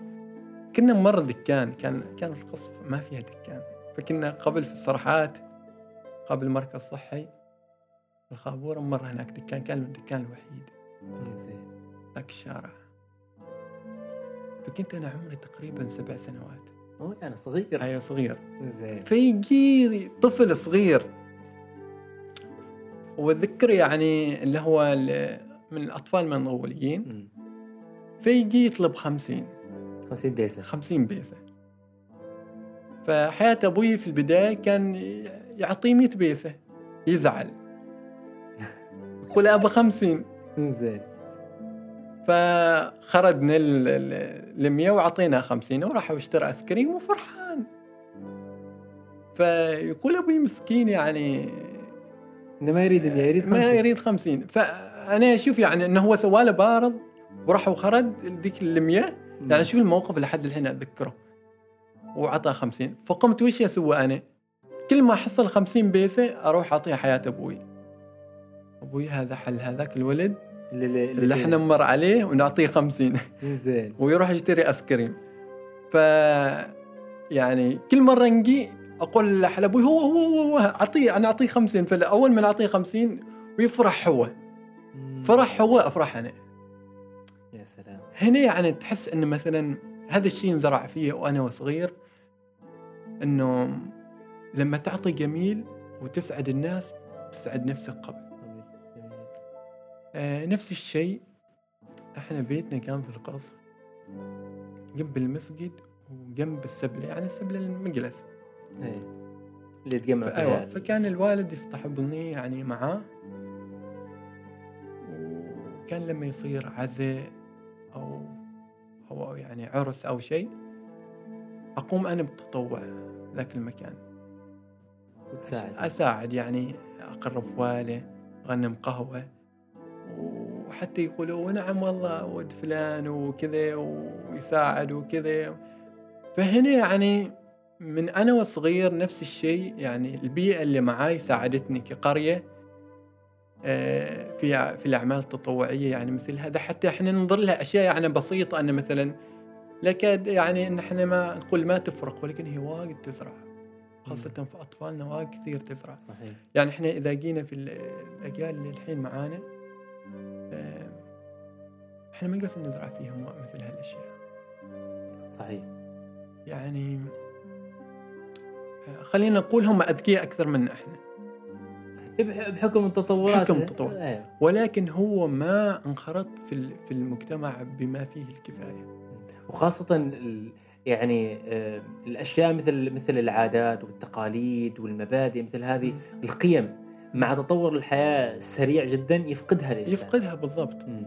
كنا نمر دكان كان كان القصف ما فيها دكان. فكنا قبل في الصرحات قبل مركز صحي. الخابورة مرة هناك دكان كان الدكان الوحيد. زين ذاك الشارع. فكنت أنا عمري تقريبا سبع سنوات. هو يعني صغير. أيوة صغير. زين فيجي طفل صغير. وأتذكر يعني اللي هو من الأطفال المنغوليين مم. فيجي يطلب خمسين. 50 بيسة خمسين بيسة فحياة أبوي في البداية كان يعطيه 100 بيسة يزعل. يقول أبا خمسين. زين فخرجنا ال 100 وعطيناه 50 وراح اشترى ايس كريم وفرحان. فيقول أبوي مسكين يعني. إنه ما يريد 100 يريد 50 ما يريد 50 فأنا أشوف يعني إنه هو سواله بارض وراح وخرج ذيك ال 100 يعني شوف الموقف لحد الحين اتذكره وعطى 50 فقمت وش أسوي أنا؟ كل ما أحصل 50 بيسة أروح اعطيها حياة أبوي. أبوي هذا حل هذاك الولد اللي, اللي إحنا نمر عليه ونعطيه 50 زين. ويروح يشتري آيس كريم. ف يعني كل مرة نجي أقول لحل أبوي هو هو هو, هو اعطيه أنا أعطيه 50 فاول ما نعطيه 50 ويفرح هو. فرح هو أفرح أنا. يا سلام. هنا يعني تحس إنه مثلا هذا الشيء انزرع فيه وأنا وصغير إنه لما تعطي جميل وتسعد الناس تسعد نفسك قبل. آه نفس الشيء إحنا بيتنا كان في القصر جنب المسجد وجنب السبلة يعني السبلة المجلس. إيه. اللي تجمع فيها ال- فكان الوالد يصطحبني يعني معاه وكان لما يصير عزاء أو أو يعني عرس أو شيء أقوم أنا بتطوع ذاك المكان. وتساعد. أساعد يعني أقرب فواله أغنم قهوة. وحتى يقولوا نعم والله ود فلان وكذا ويساعد وكذا. فهنا يعني من أنا وصغير نفس الشيء يعني البيئة اللي معاي ساعدتني كقرية آه، في في الأعمال التطوعية يعني مثل هذا حتى إحنا ننظر لها أشياء يعني بسيطة ان مثلا لكاد يعني إن إحنا ما نقول ما تفرق ولكن هي واجد تزرع خاصة في أطفالنا واجد كثير تزرع. صحيح. يعني إحنا إذا جينا في ال- الأجيال اللي الحين معانا إحنا ما قصدنا نزرع فيهم مثل هالأشياء. صحيح. يعني آه، خلينا نقول هم أذكياء أكثر منا إحنا. بح- بحكم التطورات. بحكم التطور. إيه ولكن هو ما انخرط في في المجتمع بما فيه الكفاية. وخاصة ال- يعني آه، الأشياء مثل مثل العادات والتقاليد والمبادئ مثل هذه القيم. مع تطور الحياة السريع جدا يفقدها الإنسان. يفقدها بالضبط. مم.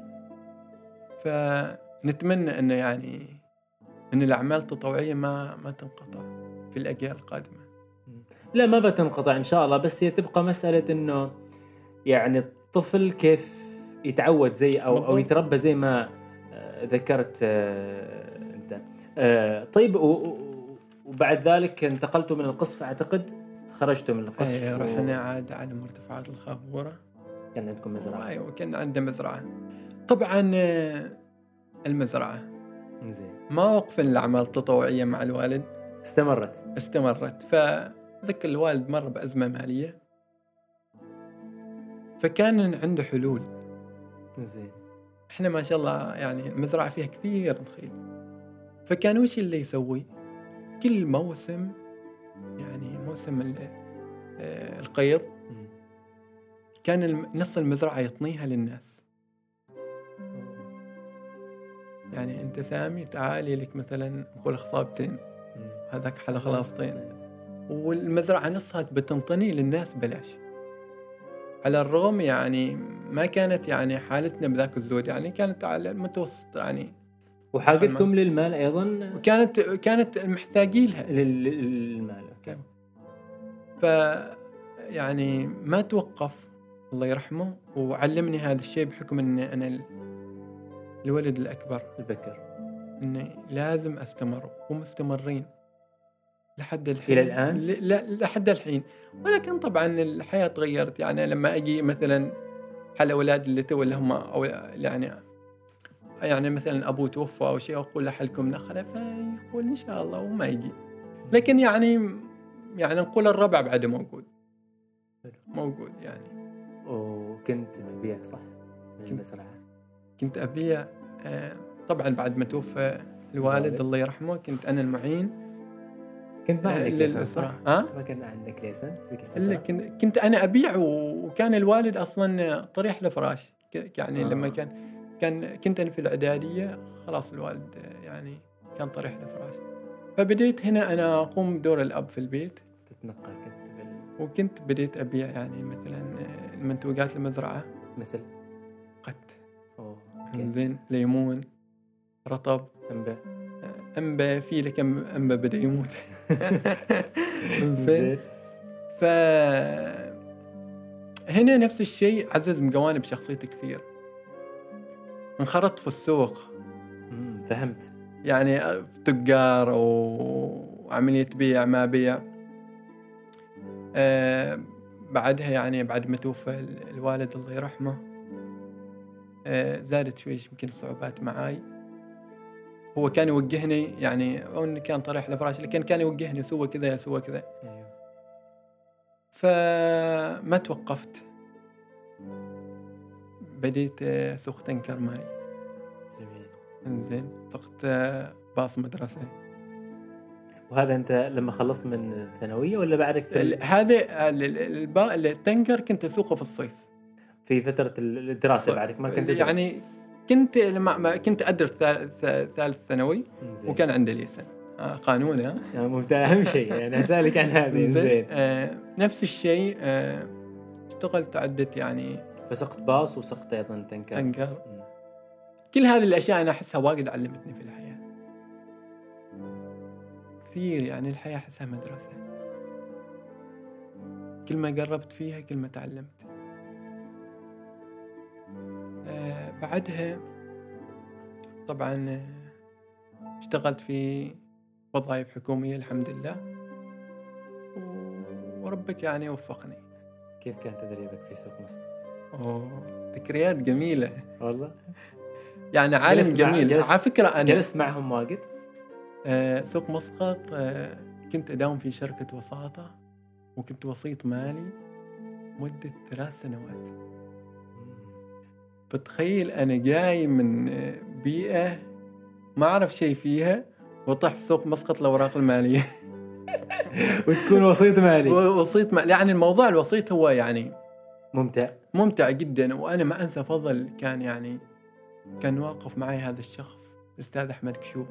فنتمنى انه يعني أن الأعمال التطوعية ما ما تنقطع في الأجيال القادمة. لا ما بتنقطع إن شاء الله بس هي تبقى مسألة إنه يعني الطفل كيف يتعود زي أو أو. يتربى زي ما آه، ذكرت آه، أنت. آه، طيب وبعد ذلك انتقلتوا من القصف أعتقد؟ خرجتوا من القصف إيه، و- رحنا عاد على مرتفعات الخافورة. كان عندكم مزرعة. أيوه كان عنده مزرعة. طبعا آه، المزرعة. زين ما وقفنا الاعمال التطوعيه مع الوالد. استمرت. استمرت. فذكر الوالد مر بأزمة مالية. فكان عنده حلول. زين إحنا ما شاء الله يعني المزرعه فيها كثير نخيل. فكان وش اللي يسوي؟ كل موسم يعني ال- آه، القيض. كان نص المزرعة يطنيها للناس. يعني أنت سامي تعالي لك مثلا نقول خصابتين. هذاك حلا خلاصتين. والمزرعة نصها بتنطني للناس بلاش. على الرغم يعني ما كانت يعني حالتنا بذاك الزود يعني كانت على المتوسط يعني. وحاجتكم للمال أيضا؟ وكانت كانت محتاجين لها لل- للمال. ف يعني ما توقف الله يرحمه وعلمني هذا الشيء بحكم إني أنا ال- الولد الأكبر. البكر. إني لازم أستمر ومستمرين لحد الحين. إلى الآن؟ ل- لا لحد الحين. ولكن طبعا الحياة تغيرت. يعني لما أجي مثلا على أولاد اللي تو اللي هم أو يعني يعني مثلا ابوه توفى أو شيء أقول له حلكم نخله فيقول إن شاء الله وما يجي. لكن يعني يعني نقول الربع بعده موجود. موجود يعني. وكنت تبيع صح؟ من كنت- المزرعه كنت أبيع آه، طبعا بعد ما توفى الوالد. الله يرحمه كنت أنا المعين. كنت ما آه، عندك ليسن صح؟ ها؟ ما كان عندك ليسن في إلا كنت كنت أنا أبيع و- وكان الوالد أصلا طريح الفراش يعني آه. لما كان كان كنت أنا في الإعدادية خلاص الوالد يعني كان طريح الفراش فبديت هنا أنا أقوم بدور الأب في البيت. تتنقل كنت بال... وكنت بديت أبيع يعني مثلا المنتوجات المزرعة. مثل؟ قت أوه أوكي. زين ليمون رطب. أنبا. أنبا في لك أنبا بدأ يموت. زين ف هنا نفس الشيء عزز من جوانب شخصيتي كثير. انخرطت في السوق. فهمت. يعني تجار وعملية بيع ما بيع. آه بعدها يعني بعد ما توفى ال- الوالد الله يرحمه آه زادت شوي يمكن الصعوبات معاي. هو كان يوجهني يعني أو إنه كان طريح الفراش لكن كان يوجهني سوى كذا سوى كذا. أيوه. فما توقفت. بديت آه، اسوق تنكر جميل انزين سقت آه، باص مدرسة. وهذا انت لما خلصت من الثانوية ولا بعدك في, هذا التنكر كنت أسوقه في الصيف. في فترة الدراسة بعدك ما كنت تدرس يعني كنت لما ما كنت أدرس ثالث ثانوي. وكان عندي ليسن. آه، قانون ها؟ ممتاز أهم شيء. يعني أسألك عن هذه. زين آه، نفس الشيء آه، اشتغلت عدة يعني فسقت باص وسقت أيضا تنكر. تنكر. كل هذه الأشياء أنا أحسها واجد علمتني في الحياة. كثير يعني الحياة أحسها مدرسة. كل ما قربت فيها كل ما تعلمت. آه بعدها طبعا آه، اشتغلت في وظائف حكومية الحمد لله. وربك يعني وفقني. كيف كان تدريبك في سوق مصر؟ أوه ذكريات جميلة. والله. يعني عالم جميل. جلست- على فكرة أنا جلست معهم واجد؟ آه، سوق مسقط آه، كنت أداوم في شركة وساطة وكنت وسيط مالي مدة ثلاث سنوات. فتخيل أنا جاي من آه، بيئة ما أعرف شيء فيها وطح في سوق مسقط الأوراق المالية. وتكون وسيط مالي. وسيط مالي. يعني الموضوع الوسيط هو يعني ممتع. ممتع جدا وأنا ما أنسى فضل كان يعني كان واقف معي هذا الشخص الأستاذ أحمد كشوب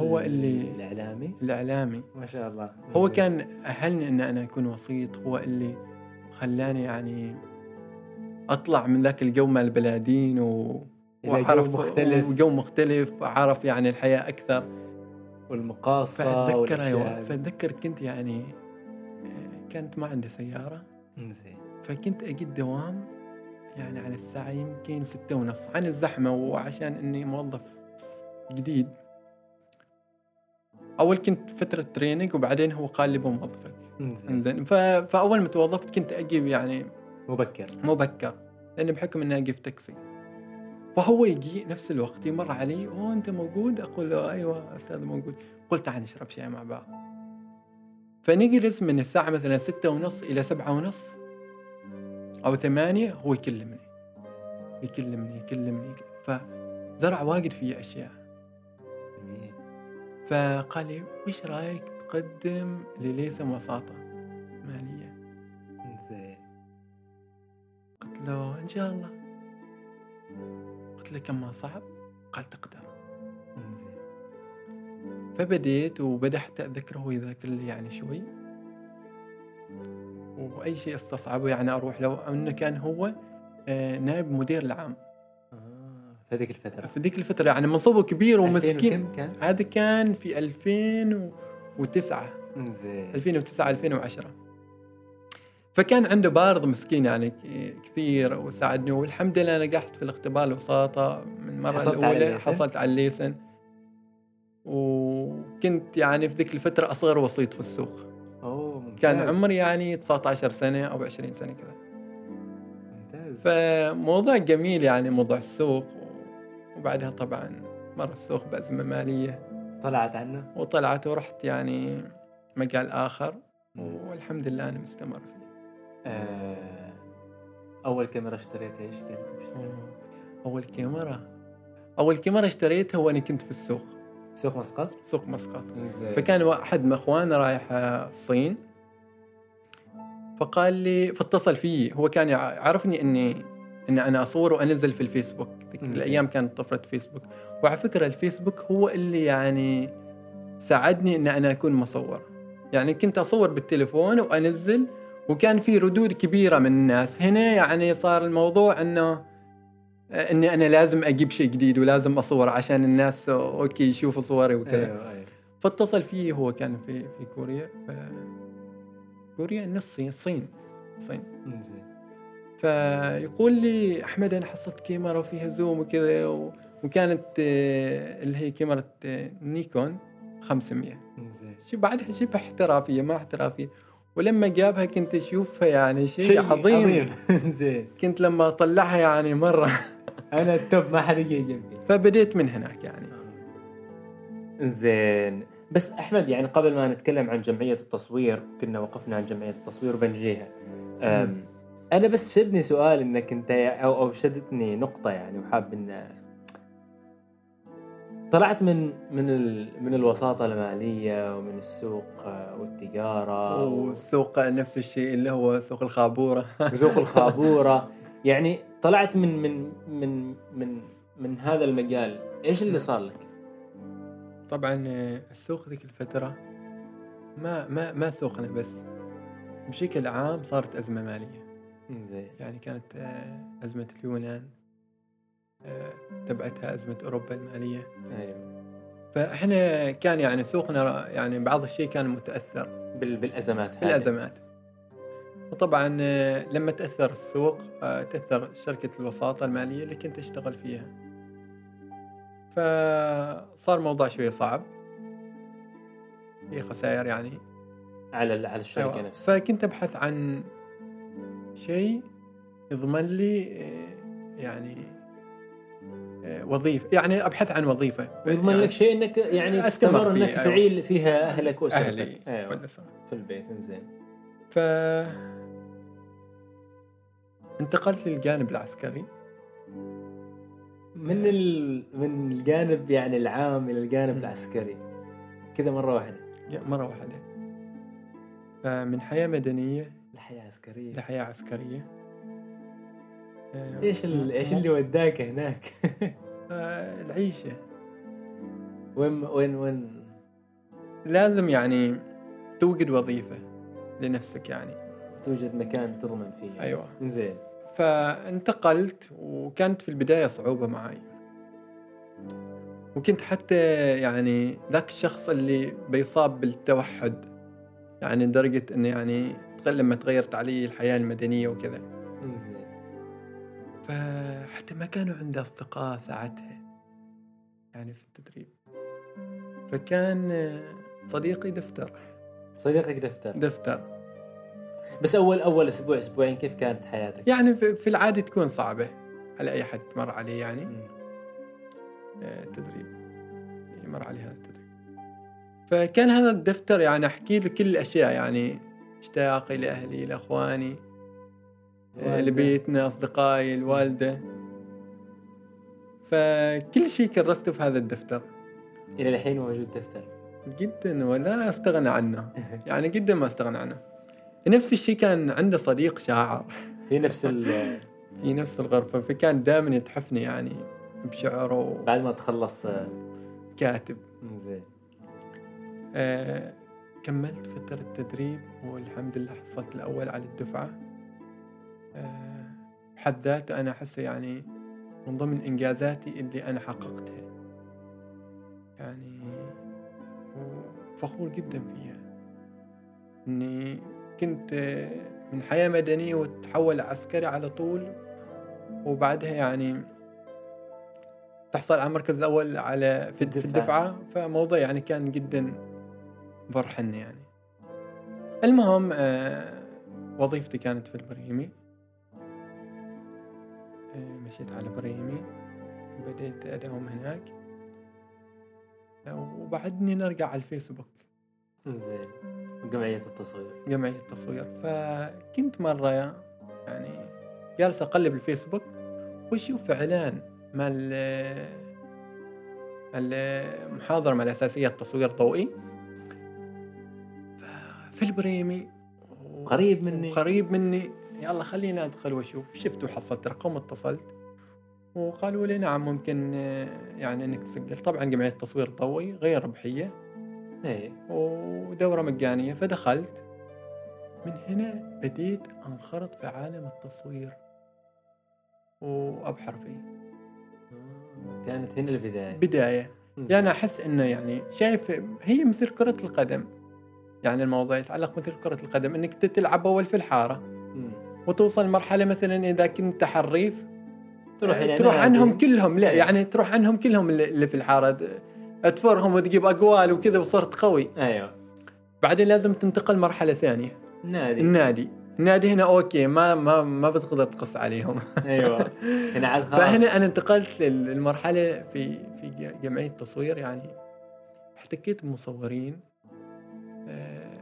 هو اللي الإعلامي؟ الإعلامي. ما شاء الله. هو. كان أهلني إن أنا أكون وسيط هو اللي خلاني يعني أطلع من ذاك الجو مال البلادين و إلى جو مختلف. وجو مختلف أعرف يعني الحياة أكثر. والمقاصة فأتذكر أيوة. فأتذكر كنت يعني كانت ما عندي سيارة. زين فكنت أجي الدوام يعني على الساعة يمكن ستة ونص عن الزحمة وعشان إني موظف جديد. أول كنت فترة تريننج وبعدين هو قال لي بموظفك. زين إنزين. ف... فأول ما توظفت كنت أجي يعني مبكر. مبكر لأن بحكم إني أجي في تاكسي. فهو يجي نفس الوقت يمر علي أوه أنت موجود؟ أقول له أيوه أستاذ موجود. قلت تعال نشرب شاي مع بعض. فنجلس من الساعة مثلا ستة ونص إلى سبعة ونص أو ثمانية هو يكلمني. يكلمني يكلمني. فزرع واجد في أشياء. فقال لي وش رأيك تقدم لليسم وساطة مالية؟ زين قلت له إن شاء الله. قلت له كم صعب؟ قال تقدر. إنزين. فبديت وبدا حتى اتذكر هو يذاكر لي يعني شوي. وأي شيء استصعبه يعني أروح له إنه كان هو آه، نائب مدير العام. آه، في هذيك الفترة. في ذيك الفترة يعني منصبه كبير 2000 ومسكين كان؟ هذا كان في 2009 انزين 2009 2010 فكان عنده بارض مسكين يعني كثير وساعدني والحمد لله نجحت في الاختبار الوساطة من المرة حصلت على الأولى. الليسن؟ حصلت على الليسن. وكنت يعني في ذيك الفترة أصغر وسيط في السوق. كان عمري يعني 19 سنة أو 20 سنة كذا. ممتاز. فموضوع جميل يعني موضوع السوق وبعدها طبعا مر السوق بأزمة مالية. طلعت عنه؟ وطلعت ورحت يعني مجال آخر والحمد لله أنا مستمر فيه. آه، أول كاميرا اشتريتها إيش كنت؟ أول كاميرا. أول كاميرا اشتريتها وأنا كنت في السوق. سوق مسقط؟ سوق مسقط. فكان واحد من اخواننا رايح الصين. فقال لي فاتصل فيي. هو كان يع- يعرفني إني ان أنا اصور وانزل في الفيسبوك. الأيام كانت طفرة فيسبوك. وعلى فكرة الفيسبوك هو اللي يعني ساعدني إن أنا أكون مصور. يعني كنت أصور بالتليفون وأنزل وكان في ردود كبيرة من الناس. هنا يعني صار الموضوع إنه إني أنا لازم أجيب شيء جديد ولازم أصور عشان الناس أوكي يشوفوا صوري وكذا. أيوه أيوه. فاتصل فيه هو كان في في كوريا. ف... كوريا إنه الصين الصين الصين إنزين. فيقول لي أحمد أنا حصلت كاميرا وفيها زوم وكذا و... وكانت آه، اللي هي كاميرا آه، نيكون 500 إنزين. شو بعدها شبه احترافيه ما احترافيه ولما جابها كنت أشوفها يعني شيء عظيم, زين كنت لما أطلعها يعني مرة. أنا التوب ما حد يجي جنبي فبديت من هناك يعني. زين بس أحمد يعني قبل ما نتكلم عن جمعية التصوير كنا وقفنا عن جمعية التصوير وبنجيها أنا بس شدني سؤال إنك أنت أو أو شدتني نقطة يعني وحاب إن طلعت من من ال من الوساطة المالية ومن السوق آه، والتجارة والسوق نفس الشيء اللي هو سوق الخابورة. وسوق الخابورة. يعني طلعت من من من من من هذا المجال إيش اللي صار لك؟ طبعا آه، السوق ذيك الفترة ما ما ما سوقنا بس بشكل عام صارت أزمة مالية. زين. يعني كانت آه، أزمة اليونان آه، تبعتها أزمة أوروبا المالية. أيوه. فإحنا كان يعني سوقنا يعني بعض الشيء كان متأثر. بال- بالأزمات هذه. بالأزمات. وطبعا لما تأثر السوق تأثر شركة الوساطة المالية اللي كنت أشتغل فيها. فصار موضوع شوية صعب. في خسائر يعني. على على الشركة أيوة. نفسها. فكنت أبحث عن شيء يضمن لي آه، يعني آه، وظيفه يعني أبحث عن وظيفة. ويضمن يعني لك شيء إنك يعني تستمر إنك أيوة. تعيل فيها أهلك وأسرتك. والأسرة. في البيت زين ف انتقلت للجانب العسكري. من ال... من الجانب يعني العام إلى الجانب. العسكري. كذا مرة واحدة. مرة واحدة. فمن حياة مدنية الحياة عسكرية. لحياة عسكرية. آه، إيش ال... إيش اللي وداك هناك؟ آه، العيشة. وين وين وين؟ لازم يعني توجد وظيفة لنفسك يعني. توجد مكان تضمن فيه أيوة. زين فانتقلت وكانت في البداية صعوبة معي وكنت حتى يعني ذاك الشخص اللي بيصاب بالتوحد يعني لدرجة انه يعني لما تغيرت علي الحياة المدنية وكذا. زين فحتى ما كانوا عندي أصدقاء ساعتها يعني في التدريب. فكان صديقي دفتر. صديقك دفتر. دفتر. بس اول أول أسبوع أسبوعين كيف كانت حياتك؟ يعني في العادة تكون صعبة على أي حد مر عليه يعني. مم. آه، تدريب. مر عليه هذا التدريب. فكان هذا الدفتر يعني أحكي له كل الأشياء يعني اشتياقي لأهلي لأخواني آه،. لبيتنا أصدقائي الوالدة. فكل شيء كرسته في هذا الدفتر. إلى الحين موجود دفتر. جدا ولا استغنى عنه. يعني جدا ما استغنى عنه. نفس الشيء كان عنده صديق شاعر. في نفس ال في نفس الغرفة فكان دائما يتحفني يعني بشعره. بعد ما تخلص آه، كاتب. زين. آه كملت فترة تدريب والحمد لله حصلت الأول على الدفعة. آه بحد ذاته أنا أحسه يعني من ضمن إنجازاتي اللي أنا حققتها. يعني فخور جدا فيها. إني كنت من حياة مدنية وتحول عسكري على طول وبعدها يعني تحصل على المركز الأول على في في الدفعة. فموضوع يعني كان جدا فرحني يعني. المهم آه وظيفتي كانت في البريمي. آه مشيت على البريمي بديت أداوم هناك. آه وبعدني نرجع على الفيسبوك. زين. جمعية التصوير. جمعية التصوير. فكنت مرة يعني جالس أقلب الفيسبوك وأشوف إعلان مال المحاضرة مال أساسيات تصوير ضوئي في البريمي قريب مني. قريب مني. يلا خليني أدخل وأشوف. شفت وحصلت. رقم اتصلت. وقالوا لي نعم ممكن يعني إنك تسجل. طبعا جمعية التصوير الضوئي غير ربحية. إيه ودورة مجانية فدخلت. من هنا بديت أنخرط في عالم التصوير. وأبحر فيه. كانت هنا البداية. بداية. يعني أحس إنه يعني شايف هي مثل كرة القدم. يعني الموضوع يتعلق مثل كرة القدم إنك تلعب أول في الحارة. وتوصل مرحلة مثلا إذا كنت حريف تروح يعني تروح عنهم كلهم. لا إيه. يعني تروح عنهم كلهم اللي في الحارة. تفرهم وتجيب أقوال وكذا وصرت قوي. أيوه. بعدين لازم تنتقل مرحلة ثانية. النادي النادي النادي هنا أوكي ما ما ما بتقدر تقص عليهم. أيوه. هنا عاد خلاص. فهنا أنا انتقلت للمرحلة في في جمعية التصوير يعني. احتكيت بمصورين. آه،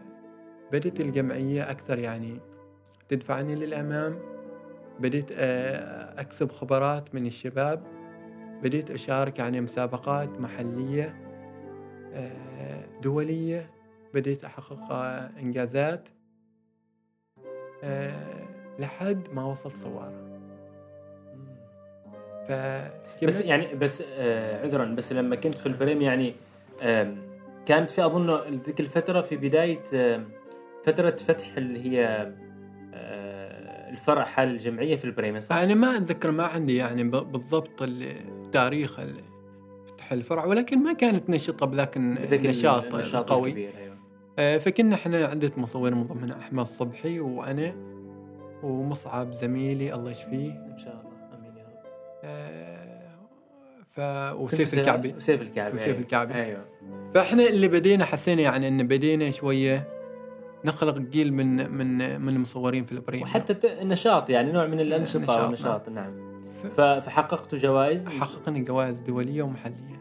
بدت الجمعية أكثر يعني تدفعني للأمام. بديت آه، أكسب خبرات من الشباب. بديت أشارك يعني مسابقات محلية آه، دولية بديت أحقق إنجازات آه، لحد ما وصلت صوارة ف بس يعني بس آه عذرا بس لما كنت في البريم يعني آه كانت في أظن ذيك الفترة في بداية آه فترة فتح اللي هي آه الفرع حال الجمعية في البريم صح؟ أنا ما أتذكر ما عندي يعني بالضبط التاريخ فتح الفرع ولكن ما كانت نشطة بذاك النشاط القوي أيوه. آه، فكنا إحنا عدة مصورين من ضمنها أحمد صبحي وأنا ومصعب زميلي الله يشفيه. إن شاء الله. آمين يا رب. آه ف وسيف الكعبي. وسيف الكعبي وسيف الكعبي. أيوه. فإحنا اللي بدينا حسينا يعني إن بدينا شوية نخلق جيل من من من المصورين في البريم. وحتى النشاط يعني نوع من الأنشطة والنشاط نعم, نعم. فحققتوا جوائز؟ حققنا جوائز دولية ومحلية.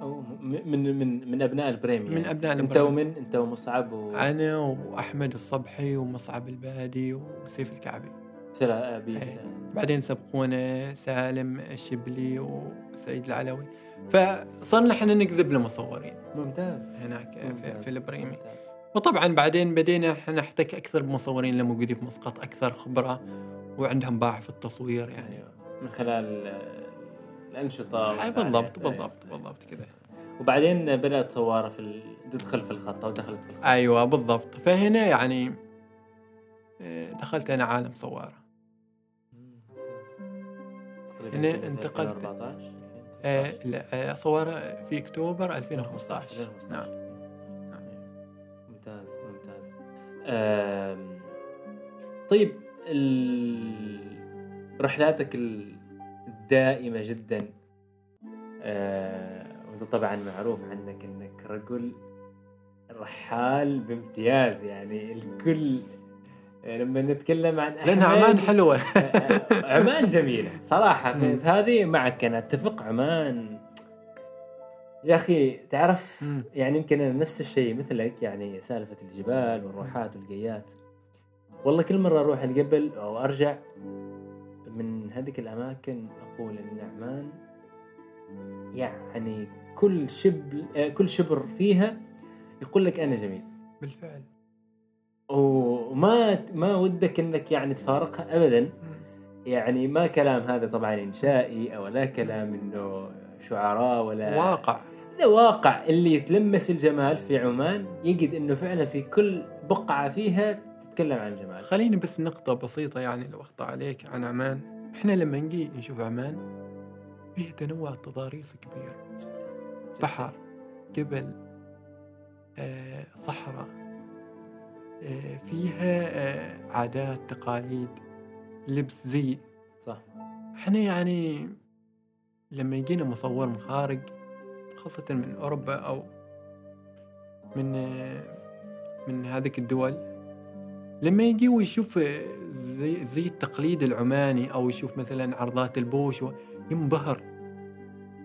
أو من من من أبناء البريمي من يعني. أبناء أنت ومن أنت ومصعب و... أنا وأحمد الصبحي ومصعب البادي وسيف الكعبي. ثلاثة بعدين سبقونا سالم الشبلي وسعيد العلوي. فصرنا إحنا نكذب لمصورين. ممتاز. هناك ممتاز. في, في البريمي ممتاز. وطبعا بعدين بدينا إحنا نحتك أكثر بمصورين اللي موجودين في مسقط أكثر خبرة وعندهم باع في التصوير يعني. من خلال الأنشطة بالضبط بالضبط بالضبط كذا. وبعدين بدأت صواره في ال... تدخل في الخط أو دخلت في الخط. أيوه بالضبط. فهنا يعني آه، دخلت أنا عالم صوارة. هنا انتقلت. 2014 آه لا صواره في أكتوبر 2015 2015 نعم نعم. طيب رحلاتك الدائمة جدا آه وأنت طبعا معروف عنك إنك رجل رحال بامتياز يعني الكل آه، لما نتكلم عن لأن عمان حلوة. آه، آه، عمان جميلة صراحة. في هذه معك أنا أتفق عمان يا أخي تعرف يعني يمكن أنا نفس الشيء مثلك يعني سالفة الجبال والروحات والقيات. والله كل مرة أروح الجبل أو أرجع من هذيك الأماكن أقول إن عمان يعني كل شبل آه، كل شبر فيها يقول لك أنا جميل. بالفعل. وما ما ودك إنك يعني تفارقها ابدا. يعني ما كلام هذا طبعا إنشائي أو لا كلام إنه شعراء ولا واقع. هذا واقع اللي يتلمس الجمال في عمان يجد إنه فعلا في كل بقعة فيها تتكلم عن الجمال. خليني بس نقطة بسيطة يعني لو أخطأ عليك عن عمان. إحنا لما نجي نشوف عمان فيها تنوع تضاريس كبير بحر جبل آه، صحراء آه، فيها آه، عادات تقاليد لبس زي صح. إحنا يعني لما يجينا مصور من خارج خاصة من أوروبا أو من من هذيك الدول لما يجي ويشوف زي, زي التقليد العماني أو يشوف مثلا عرضات البوش ينبهر.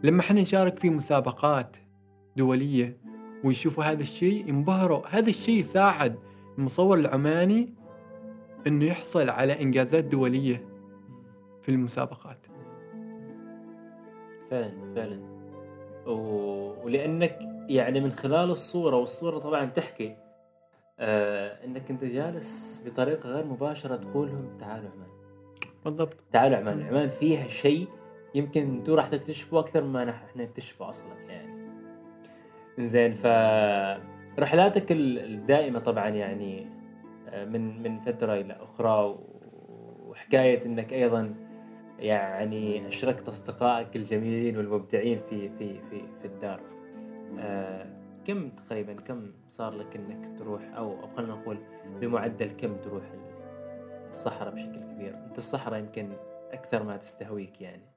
لما إحنا نشارك في مسابقات دولية ويشوفوا هذا الشيء ينبهروا. هذا الشيء ساعد المصور العماني إنه يحصل على إنجازات دولية في المسابقات. فعلا فعلا. ولأنك يعني من خلال الصورة والصورة طبعا تحكي آه إنك أنت جالس بطريقة غير مباشرة تقول لهم تعالوا عمان بالضبط. تعالوا عمان عمان فيها شيء يمكن أنتم راح تكتشفوا أكثر ما نحن نكتشفه أصلا يعني. زين ف رحلاتك الدائمة طبعا يعني آه، من من فترة إلى أخرى وحكاية إنك أيضا يعني أشركت أصدقائك الجميلين والمبدعين في في في في الدار. آه، كم تقريبا كم صار لك إنك تروح أو خلينا نقول بمعدل كم تروح الصحراء بشكل كبير؟ أنت الصحراء يمكن أكثر ما تستهويك يعني.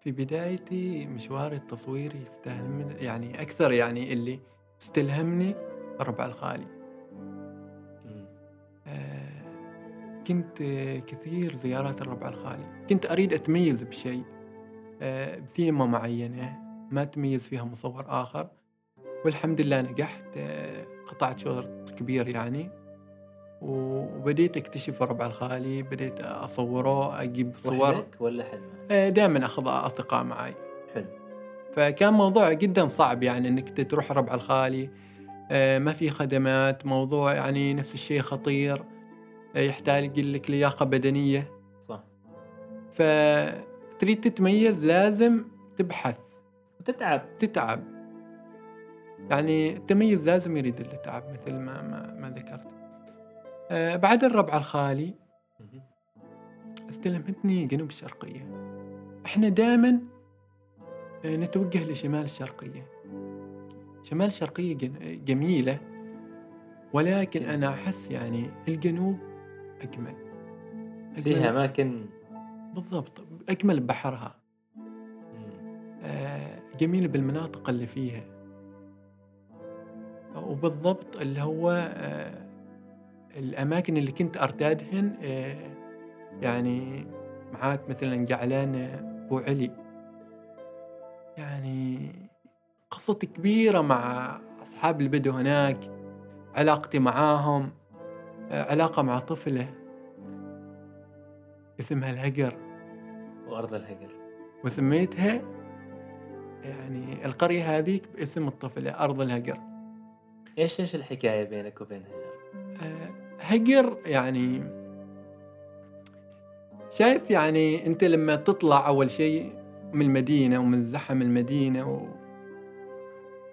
في بدايتي مشواري التصويري يستاهل من يعني أكثر يعني اللي استلهمني الربع الخالي كنت كثير زيارات الربع الخالي. كنت أريد أتميز بشيء آه بثيمة معينة ما تميز فيها مصور آخر. والحمد لله نجحت آه قطعت شوط كبير يعني. وبديت أكتشف الربع الخالي بديت أصوره أجيب صور. ولا حد آه، دائما أخذ أصدقاء معي. حلو. فكان موضوع جدا صعب يعني إنك تروح ربع الخالي. آه، ما في خدمات موضوع يعني نفس الشيء خطير. آه، يحتاج لك لياقة بدنية. صح. فتريد تتميز لازم تبحث. تتعب تتعب. يعني التميز لازم يريد التعب مثل ما ما, ما ذكرت. آه، بعد الربع الخالي استلمتني جنوب الشرقية. إحنا دائما نتوجه لشمال الشرقية. شمال الشرقية جميلة ولكن أنا أحس يعني الجنوب أجمل, أجمل. فيها أماكن. بالضبط. أجمل بحرها. آه جميل بالمناطق اللي فيها. وبالضبط اللي هو آه الأماكن اللي كنت أرتادهن آه يعني معاك مثلا جعلان بو علي. يعني قصة كبيرة مع أصحاب البدو هناك علاقتي معاهم. علاقة مع طفلة. اسمها الهجر. وأرض الهجر. وسميتها يعني القرية هذيك باسم الطفلة أرض الهجر. إيش إيش الحكاية بينك وبين هجر؟ آه، هجر يعني شايف يعني أنت لما تطلع أول شيء من المدينة ومن زحم المدينة و...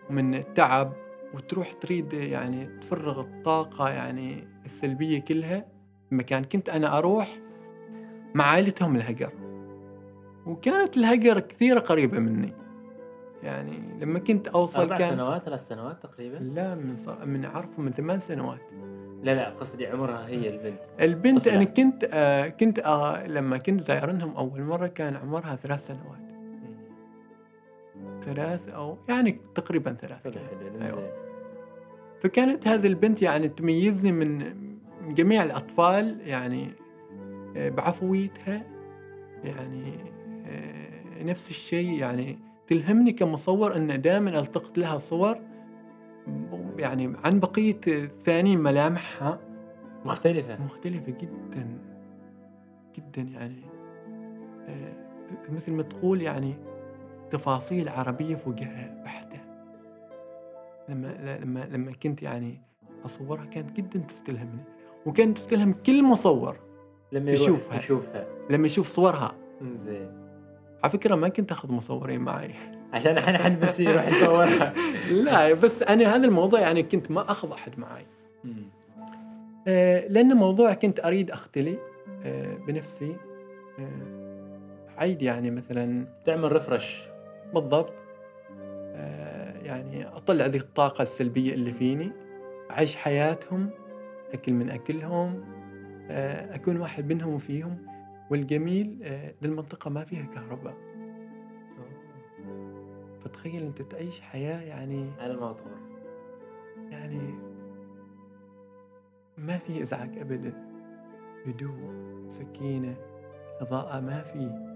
ومن التعب وتروح تريد يعني تفرغ الطاقة يعني السلبية كلها مكان. كنت أنا أروح مع عائلتهم الهجر. وكانت الهجر كثير قريبة مني. يعني لما كنت أوصل أربع كان سنوات ثلاث سنوات تقريبا؟ لا من صار من أعرفه من ثمان سنوات. لا لا قصدي عمرها هي البنت. البنت طفلة. أنا كنت آه كنت آه لما كنت زايرنهم أول مرة كان عمرها ثلاث سنوات. ثلاث أو يعني تقريبا ثلاث أيوة. فكانت هذه البنت يعني تميزني من جميع الأطفال يعني آه، بعفويتها يعني آه، نفس الشيء يعني تلهمني كمصور أن دائما ألتقط لها صور يعني عن بقية الثانيين ملامحها. مختلفة. مختلفة جدا جدا يعني آه، مثل ما تقول يعني تفاصيل عربية في وجهها بحتة. لما لما لما كنت يعني أصورها كانت جدا تستلهمني وكانت تستلهم كل مصور لما يشوفها. يشوفها. لما يشوف صورها. زين على فكرة ما كنت أخذ مصورين معي. عشان إحنا حد بس يروح يصورها. لا بس أنا هذا الموضوع يعني كنت ما أخذ أحد معي. آه، لأن موضوع كنت أريد أختلي آه، بنفسي. آه، عيد يعني مثلا. تعمل ريفرش بالضبط. آه، يعني اطلع ذي الطاقة السلبية اللي فيني أعيش حياتهم أكل من أكلهم آه، أكون واحد منهم وفيهم. والجميل آه، ذي المنطقة ما فيها كهرباء. فتخيل أنت تعيش حياة يعني على الموتور. يعني ما في إزعاج ابدا. هدوء سكينة اضاءه ما في.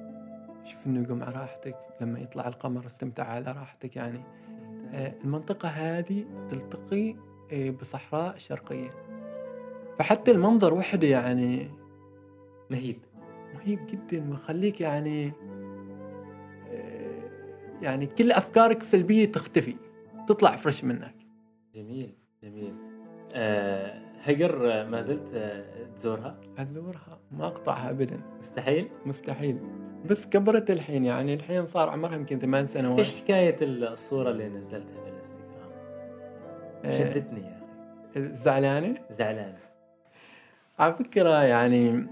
شوف النجوم على راحتك لما يطلع القمر استمتع على راحتك يعني. آه، المنطقة هذه تلتقي آه، بصحراء شرقية. فحتى المنظر وحده يعني مهيب. مهيب جدا ويخليك يعني آه، يعني كل أفكارك السلبيه تختفي تطلع فريش منك. جميل جميل. هجر ما زلت تزورها؟ أزورها. ما أقطعها ابدا. مستحيل؟ مستحيل. بس كبرت الحين يعني الحين صار عمرها يمكن ثمان سنوات. إيش حكاية الصورة اللي نزلتها في الإنستغرام؟ آه، شدتني يا أخي زعلانة. زعلان على فكرة يعني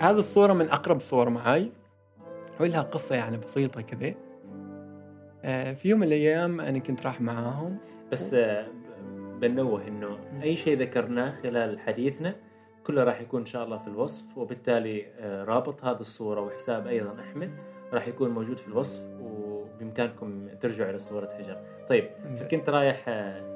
هذه الصورة من أقرب الصور معي ولها قصة يعني بسيطة كذا آه، في يوم من الأيام أنا كنت راح معاهم. بس آه بنوه إنه أي شيء ذكرناه خلال حديثنا كله راح يكون إن شاء الله في الوصف وبالتالي آه رابط هذه الصورة وحساب أيضا أحمد راح يكون موجود في الوصف وبإمكانكم ترجعوا إلى صورة هجر طيب كنت رايح آه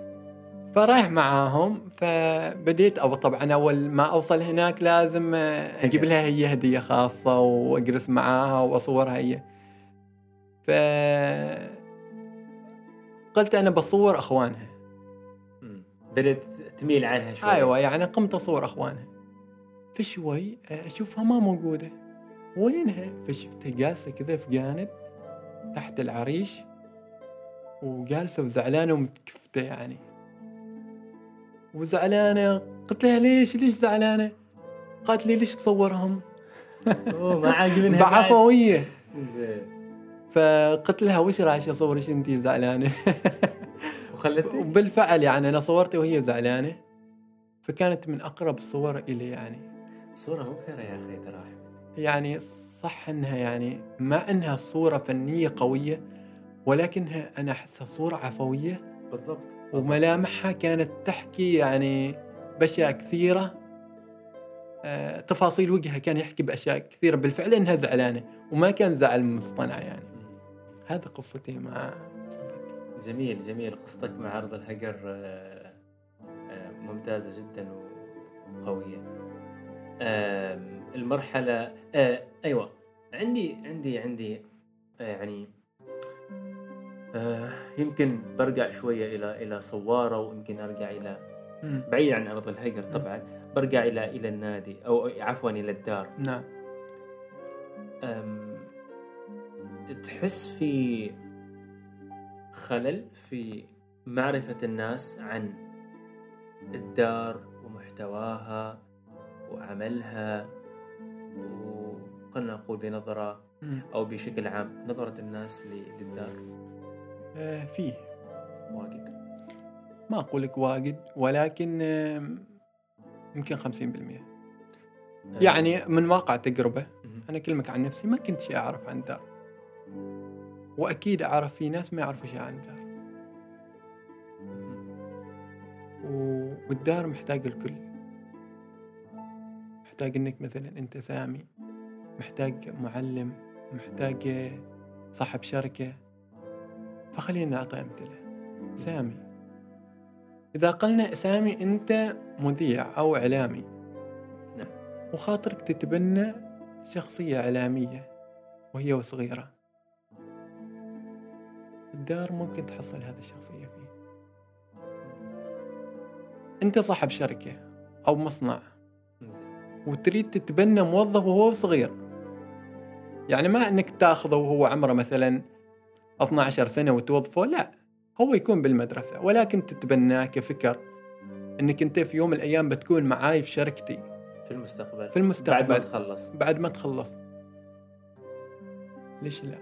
فرايح معاهم فبديت أو طبعا أول ما أوصل هناك لازم آه، أجيب لها هي هدية خاصة وأجلس معاها وأصورها هي. ف قلت أنا بصور أخوانها. مم. بدأت تميل عنها شوي. أيوه يعني قمت أصور أخوانها. فشوي آه، أشوفها ما موجودة. وينها؟ فشفتها جالسة كذا في جانب تحت العريش وجالسة وزعلانة ومتكفتة يعني. وزعلانة قلت لها ليش ليش زعلانة؟ قالت لي ليش تصورهم؟ أوه ما عاجبنها بعد. بعفوية. زين. فقلت لها وش رايك اصورك انت زعلانة؟ وخلتك؟ وبالفعل يعني أنا صورتها وهي زعلانة. فكانت من أقرب الصور إلي يعني. صورة مبهرة يا أخي ترى أحمد. يعني صح إنها يعني ما إنها صورة فنية قوية ولكنها أنا أحسها صورة عفوية. بالضبط. وملامحها كانت تحكي يعني بأشياء كثيرة. آه، تفاصيل وجهها كان يحكي بأشياء كثيرة بالفعل إنها زعلانة وما كان زعل مصطنع يعني. هذه قصتي مع جميل جميل. قصتك مع عرض الهجر آه، آه، ممتازة جدا وقوية. آه، أيوة. عندي عندي عندي يعني يمكن برجع شوية إلى إلى صوارة ويمكن أرجع إلى مم. بعيد عن أرض الهجر طبعا برجع إلى إلى النادي أو عفوا إلى الدار. نعم. تحس في خلل في معرفة الناس عن الدار ومحتواها وعملها وقلنا نقول بنظرة. أو بشكل عام نظرة الناس للدار. آه، فيه. واجد. ما أقول لك واجد ولكن يمكن 50% أه، يعني من واقع تجربة مهم. أنا أكلمك عن نفسي ما كنت شيء أعرف عن الدار وأكيد أعرف في ناس ما يعرفوا شيء عن. و- والدار محتاج الكل. محتاج إنك مثلا أنت سامي محتاج معلم محتاج صاحب شركة. فخلينا نعطي أمثلة. سامي. إذا قلنا سامي أنت مذيع أو إعلامي نعم. وخاطرك تتبنى شخصية إعلامية وهي وصغيرة الدار ممكن تحصل هذه الشخصية فيه. أنت صاحب شركة أو مصنع. وتريد تتبنى موظف وهو صغير. يعني ما إنك تأخذه وهو عمره مثلا 12 سنة وتوظفه لا. هو يكون بالمدرسة ولكن تتبناه كفكر إنك أنت في يوم من الأيام بتكون معاي في شركتي. في المستقبل. في المستقبل. بعد ما تخلص. بعد ما تخلص. ليش لا؟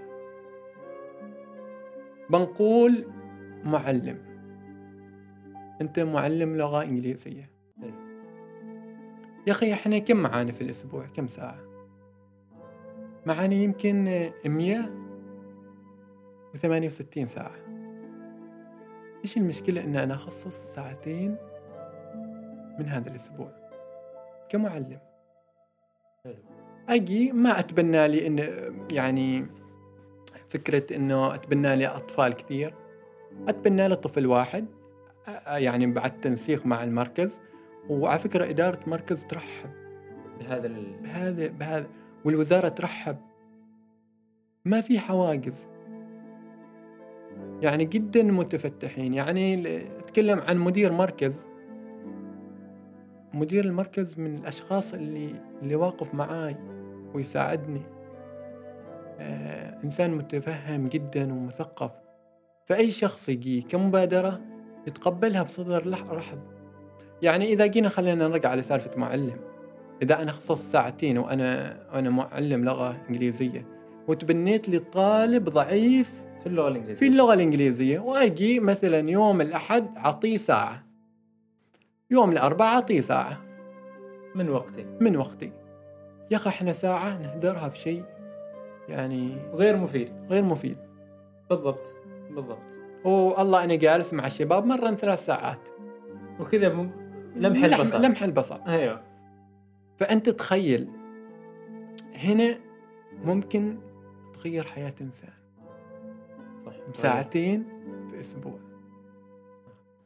بنقول معلم. أنت معلم لغة إنجليزية. يا أخي إحنا كم معانا في الأسبوع؟ كم ساعة؟ معانا يمكن 168 ساعة. إيش المشكلة إن أنا أخصص ساعتين من هذا الأسبوع؟ كمعلم. أجي ما أتبنى لي إن يعني فكرة إنه أتبنى لي أطفال كثير. أتبنى لي طفل واحد يعني بعد تنسيق مع المركز. وعلى فكرة إدارة مركز ترحب بهذا ال... بهذا بهذا والوزارة ترحب. ما في حواجز. يعني جدا متفتحين. يعني أتكلم عن مدير مركز. مدير المركز من الأشخاص اللي اللي واقف معاي ويساعدني. آه إنسان متفهم جدا ومثقف. فأي شخص يجي كمبادرة يتقبلها بصدر رحب. يعني إذا جينا خلينا نرجع على سالفة معلم. إذا أنا خصصت ساعتين وأنا أنا معلم لغة إنجليزية وتبنيت لي طالب ضعيف في اللغة الإنجليزية. في اللغة الإنجليزية وأجي مثلا يوم الأحد أعطيه ساعة. يوم الأربعاء أعطيه ساعة. من وقتي. من وقتي. يا أخي إحنا ساعة نهدرها في شيء يعني غير مفيد. غير مفيد. بالضبط. بالضبط. والله أنا جالس مع الشباب مرة ثلاث ساعات. وكذا. لمح البصر. لمح البصر. أيوه. فأنت تخيل هنا ممكن تغير حياة إنسان. صح بساعتين في أسبوع.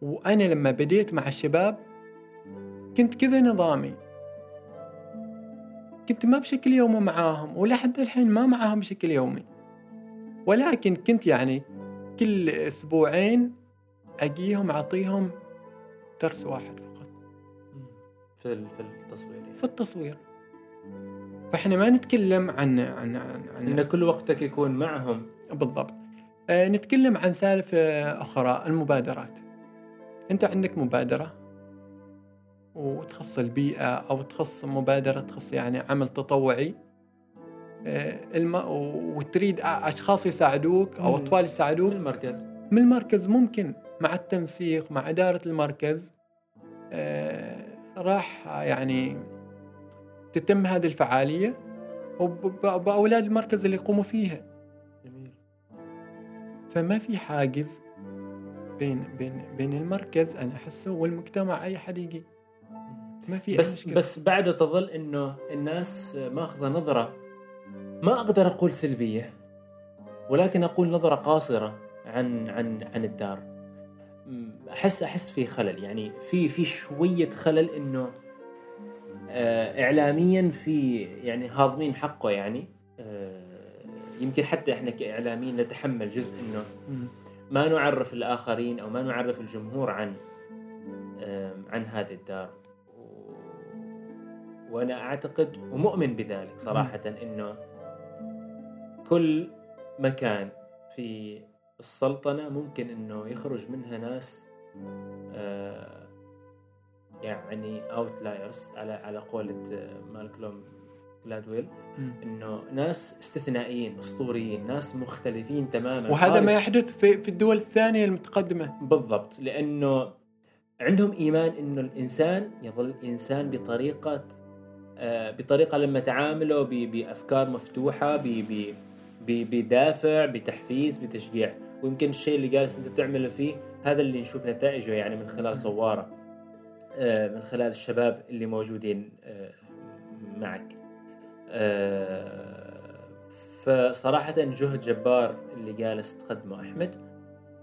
وأنا لما بديت مع الشباب كنت كذا نظامي. كنت ما بشكل يومي معاهم ولحد الحين ما معاهم بشكل يومي. ولكن كنت يعني كل أسبوعين أجيهم أعطيهم درس واحد فقط. في في التصوير في التصوير. فإحنا ما نتكلم عن عن عن, عن إن كل وقتك يكون معهم. بالضبط. آه، نتكلم عن سالفة أخرى المبادرات. أنت عندك مبادرة وتخص البيئة أو تخص مبادرة تخص يعني عمل تطوعي. آه، الم... وتريد أشخاص يساعدوك أو مم. أطفال من يساعدوك المركز. من المركز ممكن مع التنسيق مع إدارة المركز. آه، راح يعني تتم هذه الفعالية وب- بأولاد المركز اللي يقوموا فيها. جميل. فما في حاجز بين بين بين المركز أنا أحسه والمجتمع أي حد يجي. ما في بس مشكلة. بس بعده تظل إنه الناس ماخذة نظرة. ما أقدر أقول سلبية ولكن أقول نظرة قاصرة عن عن عن الدار. احس أحس في خلل يعني في في شوية خلل إنه آه، اعلاميا في يعني هاضمين حقه يعني آه، يمكن حتى إحنا كإعلاميين نتحمل جزء إنه. ما نعرف الآخرين أو ما نعرف الجمهور عن عن هذه الدار و- وأنا أعتقد ومؤمن بذلك صراحة أنه كل مكان في السلطنة ممكن أنه يخرج منها ناس آه، يعني اوتلايرز على على قولة آه، مالكلوم جلادويل. إنه ناس استثنائيين أسطوريين ناس مختلفين تماما. وهذا ما يحدث في في الدول الثانية المتقدمة. بالضبط لأنه عندهم إيمان إنه الإنسان يظل إنسان بطريقة آه، بطريقة لما تعامله بأفكار ب- ب- بدافع بتحفيز بتشجيع. ويمكن الشيء اللي جالس أنت تعمله فيه هذا اللي نشوف نتائجه يعني من خلال صواره آه، من خلال الشباب اللي موجودين آه، معك. آه، فصراحة جهد جبار اللي جالس تقدمه أحمد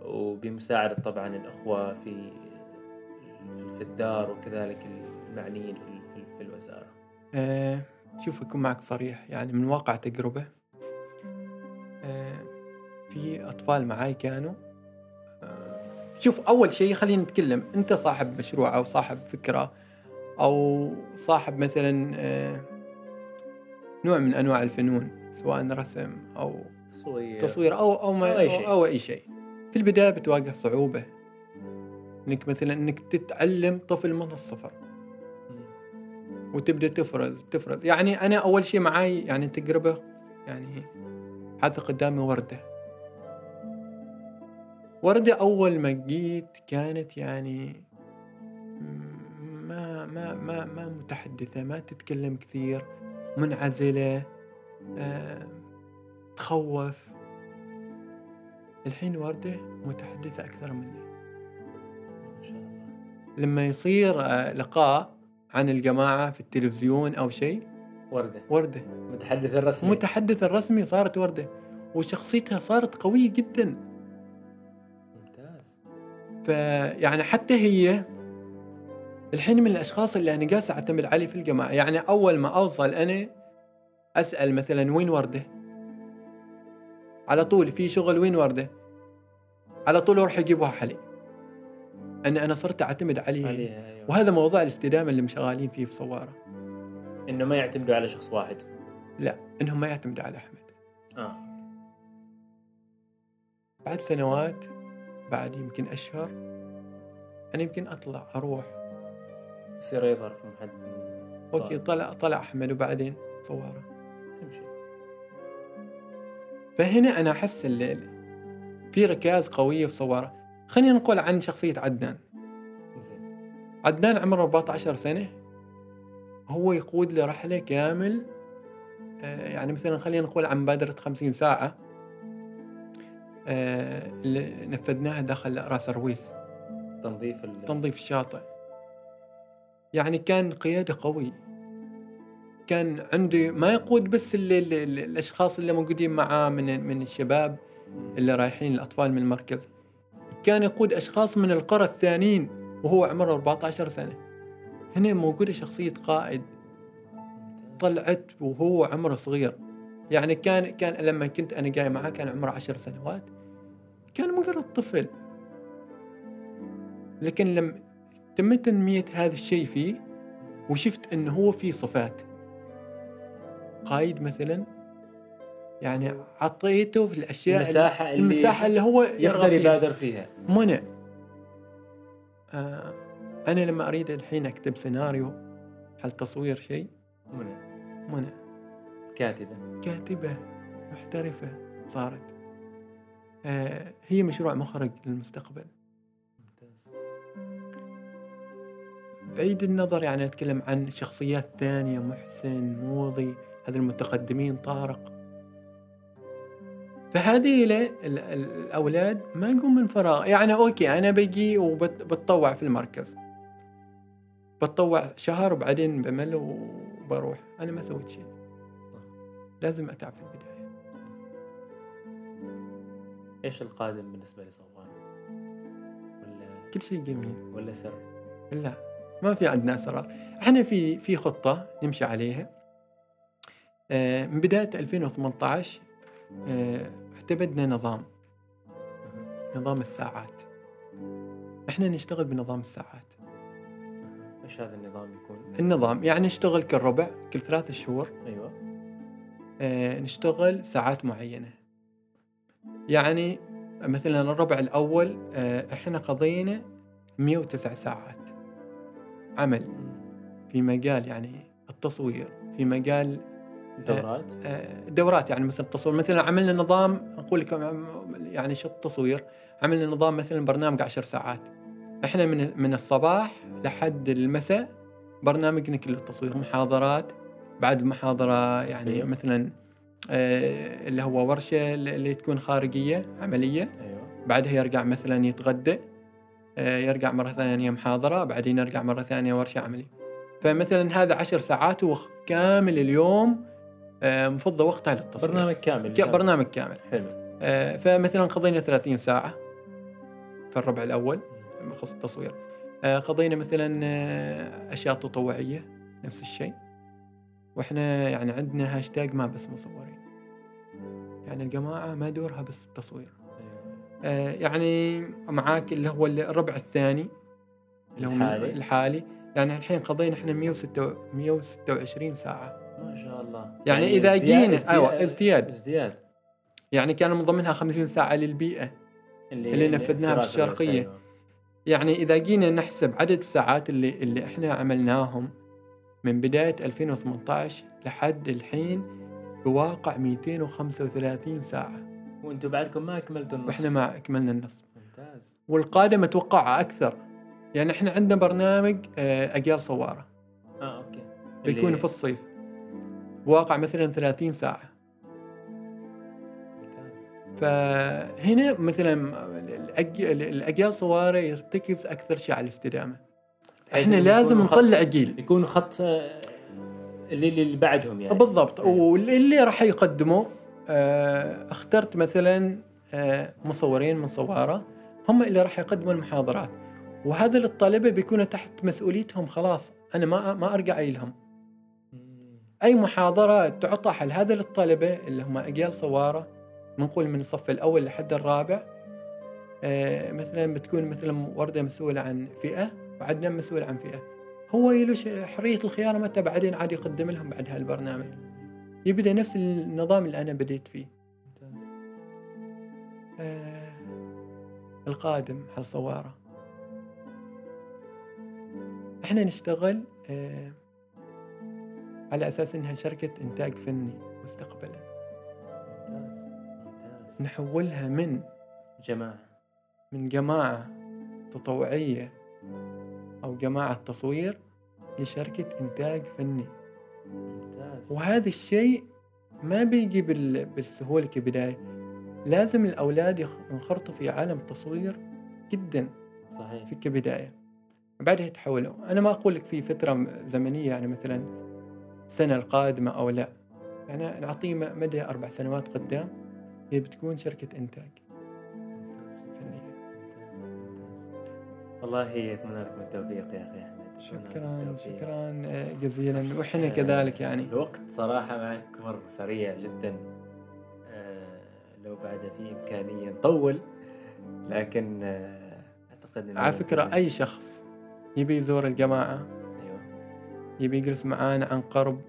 وبمساعدة طبعا الأخوة في في الدار وكذلك المعنيين في الوزارة. آه شوف أكون معك صريح يعني من واقع تجربة في أطفال معاي كانوا. شوف أول شيء خلينا نتكلم. أنت صاحب مشروع أو صاحب فكرة أو صاحب مثلا آه نوع من أنواع الفنون سواء رسم أو تصوير. تصوير أو أو ما أو أي شيء. أو أي شيء. في البداية بتواجه صعوبة. إنك مثلا إنك تتعلم طفل من الصفر. وتبدأ تفرز تفرز. يعني أنا أول شيء معاي يعني تجربة يعني حاطه قدامي وردة. وردة أول ما جيت كانت يعني ما ما ما ما متحدثة ما تتكلم كثير منعزلة آه، تخوف. الحين وردة متحدثة أكثر مني. ما شاء الله. لما يصير آه، لقاء عن الجماعة في التلفزيون أو شيء وردة وردة متحدث الرسمي. المتحدث الرسمي صارت وردة وشخصيتها صارت قوية جدا. فيعني حتى هي الحين من الأشخاص اللي أنا قاعد أعتمد عليه في الجماعة. يعني أول ما أوصل أنا أسأل مثلا وين وردة؟ على طول في شغل وين وردة؟ على طول أروح اجيبها حلي أنا أنا صرت أعتمد عليه. عليها أيوه. وهذا موضوع الاستدامة اللي مشغالين فيه في صوارة. إنه ما يعتمدوا على شخص واحد. لا إنهم ما يعتمدوا على أحمد. آه. بعد سنوات بعد يمكن أشهر أنا يمكن أطلع أروح. يصير يظهر في محد أوكي طلع طلع أحمد وبعدين صواره تمشي. فهنا أنا أحس الليل في ركائز قويه في صواره خلينا نقول عن شخصية عدنان. زين. عدنان عمره 14 سنة. هو يقود لرحلة كامل آه، يعني مثلا خلينا نقول عن مبادره 50 ساعة. آه، اللي نفذناها داخل راس الرويس. تنظيف ال... تنظيف الشاطئ. يعني كان قيادة قوي. كان عندي ما يقود بس اللي اللي اللي الأشخاص اللي موجودين معاه من من الشباب اللي رايحين الأطفال من المركز. كان يقود أشخاص من القرى الثانيين وهو عمره 14 سنة. هنا موجودة شخصية قائد. طلعت وهو عمره صغير. يعني كان كان لما كنت أنا جاي معاه كان عمره عشر سنوات. كان مجرد طفل. لكن لما تم تنمية هذا الشيء فيه وشفت انه هو فيه صفات. قايد مثلا يعني عطيته في الأشياء المساحة اللي المساحة اللي هو يقدر. يبادر فيها. منع. آه أنا لما أريد الحين أكتب سيناريو حل تصوير شيء؟ منى منع. كاتبة. كاتبة محترفة صارت. آه هي مشروع مخرج للمستقبل. ممتاز. بعيد النظر يعني أتكلم عن شخصيات ثانية محسن موضي هذا المتقدمين طارق. فهذه ال- ال- ال- الأولاد ما يقوم من فراغ. يعني أوكي أنا بجي وبتطوع في المركز. بتطوع شهر وبعدين بمل وبروح. أنا ما سويت شيء. لازم أتعب في البداية. إيش القادم بالنسبة لصوان؟ ولا كل شيء جميل. ولا سر؟ لا ما في عندنا اسرار إحنا في في خطة نمشي عليها. آه، من بداية 2018 آه، اعتمدنا نظام. نظام الساعات. إحنا نشتغل بنظام الساعات. إيش هذا النظام يكون؟ النظام يعني نشتغل كل ربع كل ثلاث شهور. أيوه. نشتغل ساعات معينة. يعني مثلا الربع الأول آه، إحنا قضينا 109 ساعات عمل في مجال يعني التصوير في مجال دورات؟ آه، دورات يعني مثل التصوير. مثلا عملنا نظام أقول لكم يعني شو التصوير. عملنا نظام مثلا برنامج عشر ساعات. إحنا من من الصباح لحد المساء برنامجنا كله تصوير محاضرات بعد المحاضرة يعني تصوير. مثلا آه، اللي هو ورشة اللي تكون خارجية عملية. أيوه. بعدها يرجع مثلا يتغدى آه، يرجع مرة ثانية محاضرة بعدين يرجع مرة ثانية ورشة عملية. فمثلا هذا عشر ساعات كامل اليوم آه، مفضى وقتها للتصوير. برنامج كامل ك- برنامج كامل. حلو. آه، فمثلا قضينا 30 ساعة في الربع الأول بخصوص التصوير. آه، قضينا مثلا أشياء تطوعية نفس الشيء. وإحنا يعني عندنا هاشتاج ما بس مصورين. يعني الجماعة ما دورها بس التصوير أيوة. آه، يعني معاك اللي هو الربع الثاني اللي هو الحالي. الحالي. يعني الحين قضينا إحنا 106 126 ساعة. ما شاء الله. يعني إذا ازدياد- جينا- ازدياد- أيوة، ازدياد. ازدياد. يعني كان من ضمنها 50 ساعة للبيئة. اللي نفذناها في الشرقية. يعني إذا جينا نحسب عدد الساعات اللي اللي إحنا عملناهم من بداية 2018 لحد الحين بواقع 235 ساعة. وأنتم بعدكم ما أكملتوا النص. وإحنا ما أكملنا النصف ممتاز. والقادم أتوقع أكثر. يعني إحنا عندنا برنامج آه، أجيال صوارة. آه أوكي. بيكون اللي- في الصيف. بواقع مثلا 30 ساعة. ممتاز. فهنا مثلا الأجيال صوارة يرتكز أكثر شيء على الاستدامة. إحنا لازم نطلع جيل يكون خط آه، اللي اللي بعدهم يعني. بالضبط. إيه. واللي راح يقدموا آه، اخترت مثلا آه، مصورين من صوارة هم اللي راح يقدموا المحاضرات. وهذا الطلبة بيكونوا تحت مسؤوليتهم خلاص أنا ما ما أرجع لهم. مم. أي محاضرة تعطى حل. هذا للطلبة اللي هم أجيال صوارة بنقول من الصف الأول لحد الرابع. آه، مثلا بتكون مثلا وردة مسؤولة عن فئة. وعدنان مسؤول عن فئة. هو يلوش حرية الخيار متى بعدين عاد يقدم لهم بعد هالبرنامج. يبدأ نفس النظام اللي أنا بديت فيه. ممتاز آه، القادم حل صوارة إحنا نشتغل آه، على أساس إنها شركة إنتاج فني مستقبلا. ممتاز ممتاز نحولها من جماعة. من جماعة تطوعية أو جماعة تصوير لشركة إنتاج فني. ممتاز. وهذا الشيء ما بيجي بال- بالسهولة كبداية. لازم الأولاد ينخرطوا في عالم التصوير جدا صحيح. في كبداية بعدها يتحولوا أنا ما أقول لك في فترة زمنية يعني مثلا السنة القادمة أو لا. يعني نعطيه مدى أربع سنوات قدام. هي بتكون شركة إنتاج. والله اتمنى لكم التوفيق يا أخي أحمد. شكرا. شكرا آه، جزيلا. وإحنا آه، كذلك يعني. الوقت صراحة معك مر سريع جدا. آه، لو بعد في إمكانية نطول لكن آه، أعتقد إنه على فكرة أي شخص يبي يزور الجماعة أيوه. يبي يجلس معانا عن قرب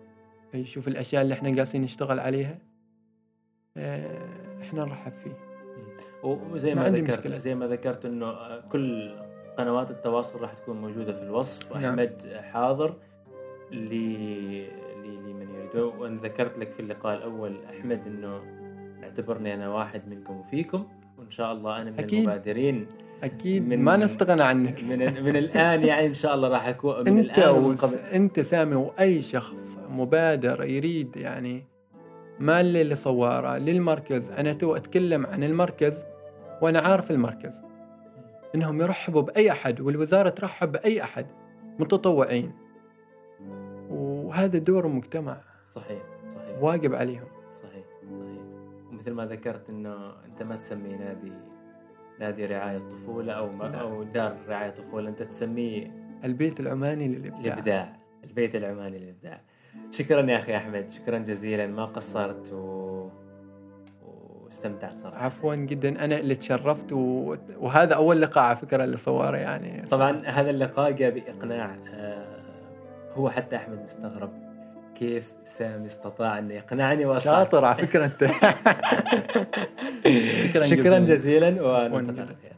يشوف الأشياء اللي إحنا قاعدين نشتغل عليها إحنا نرحب فيه. وزي ما ما, ذكرت مشكلة. زي ما ذكرت إنه كل قنوات التواصل راح تكون موجودة في الوصف. نعم. أحمد حاضر ل لمن يريد. وأنا ذكرت لك في اللقاء الأول أحمد إنه اعتبرني أنا واحد منكم وفيكم. وإن شاء الله أنا من أكيد. المبادرين. أكيد. من- ما نستغنى عنك. من من الآن يعني إن شاء الله راح اكون من أنت الآن ومن. قبل. أنت سامي وأي شخص مبادر يريد يعني مال لصواره للمركز. أنا تو أتكلم عن المركز وأنا عارف المركز. إنهم يرحبوا بأي أحد والوزارة ترحب بأي أحد متطوعين. وهذا دور المجتمع. صحيح صحيح. واجب عليهم. صحيح صحيح. ومثل ما ذكرت إنه أنت ما تسميه نادي نادي رعاية طفوله أو ما لا. أو دار رعاية طفوله أنت تسميه البيت العماني للإبداع. الابداع البيت العماني للإبداع. شكرا يا أخي أحمد شكرا جزيلا. ما قصرت و... واستمتعت صراحة عفوا جدا أنا اللي تشرفت و... وهذا أول لقاء على فكرة لصواره يعني طبعا هذا اللقاء جاء بإقناع آه، هو حتى أحمد مستغرب كيف سامي استطاع انه يقنعني وأصعد. شاطر على فكرة أنت شكرا, شكراً جزيلاً. ونلتقي جداً. على خير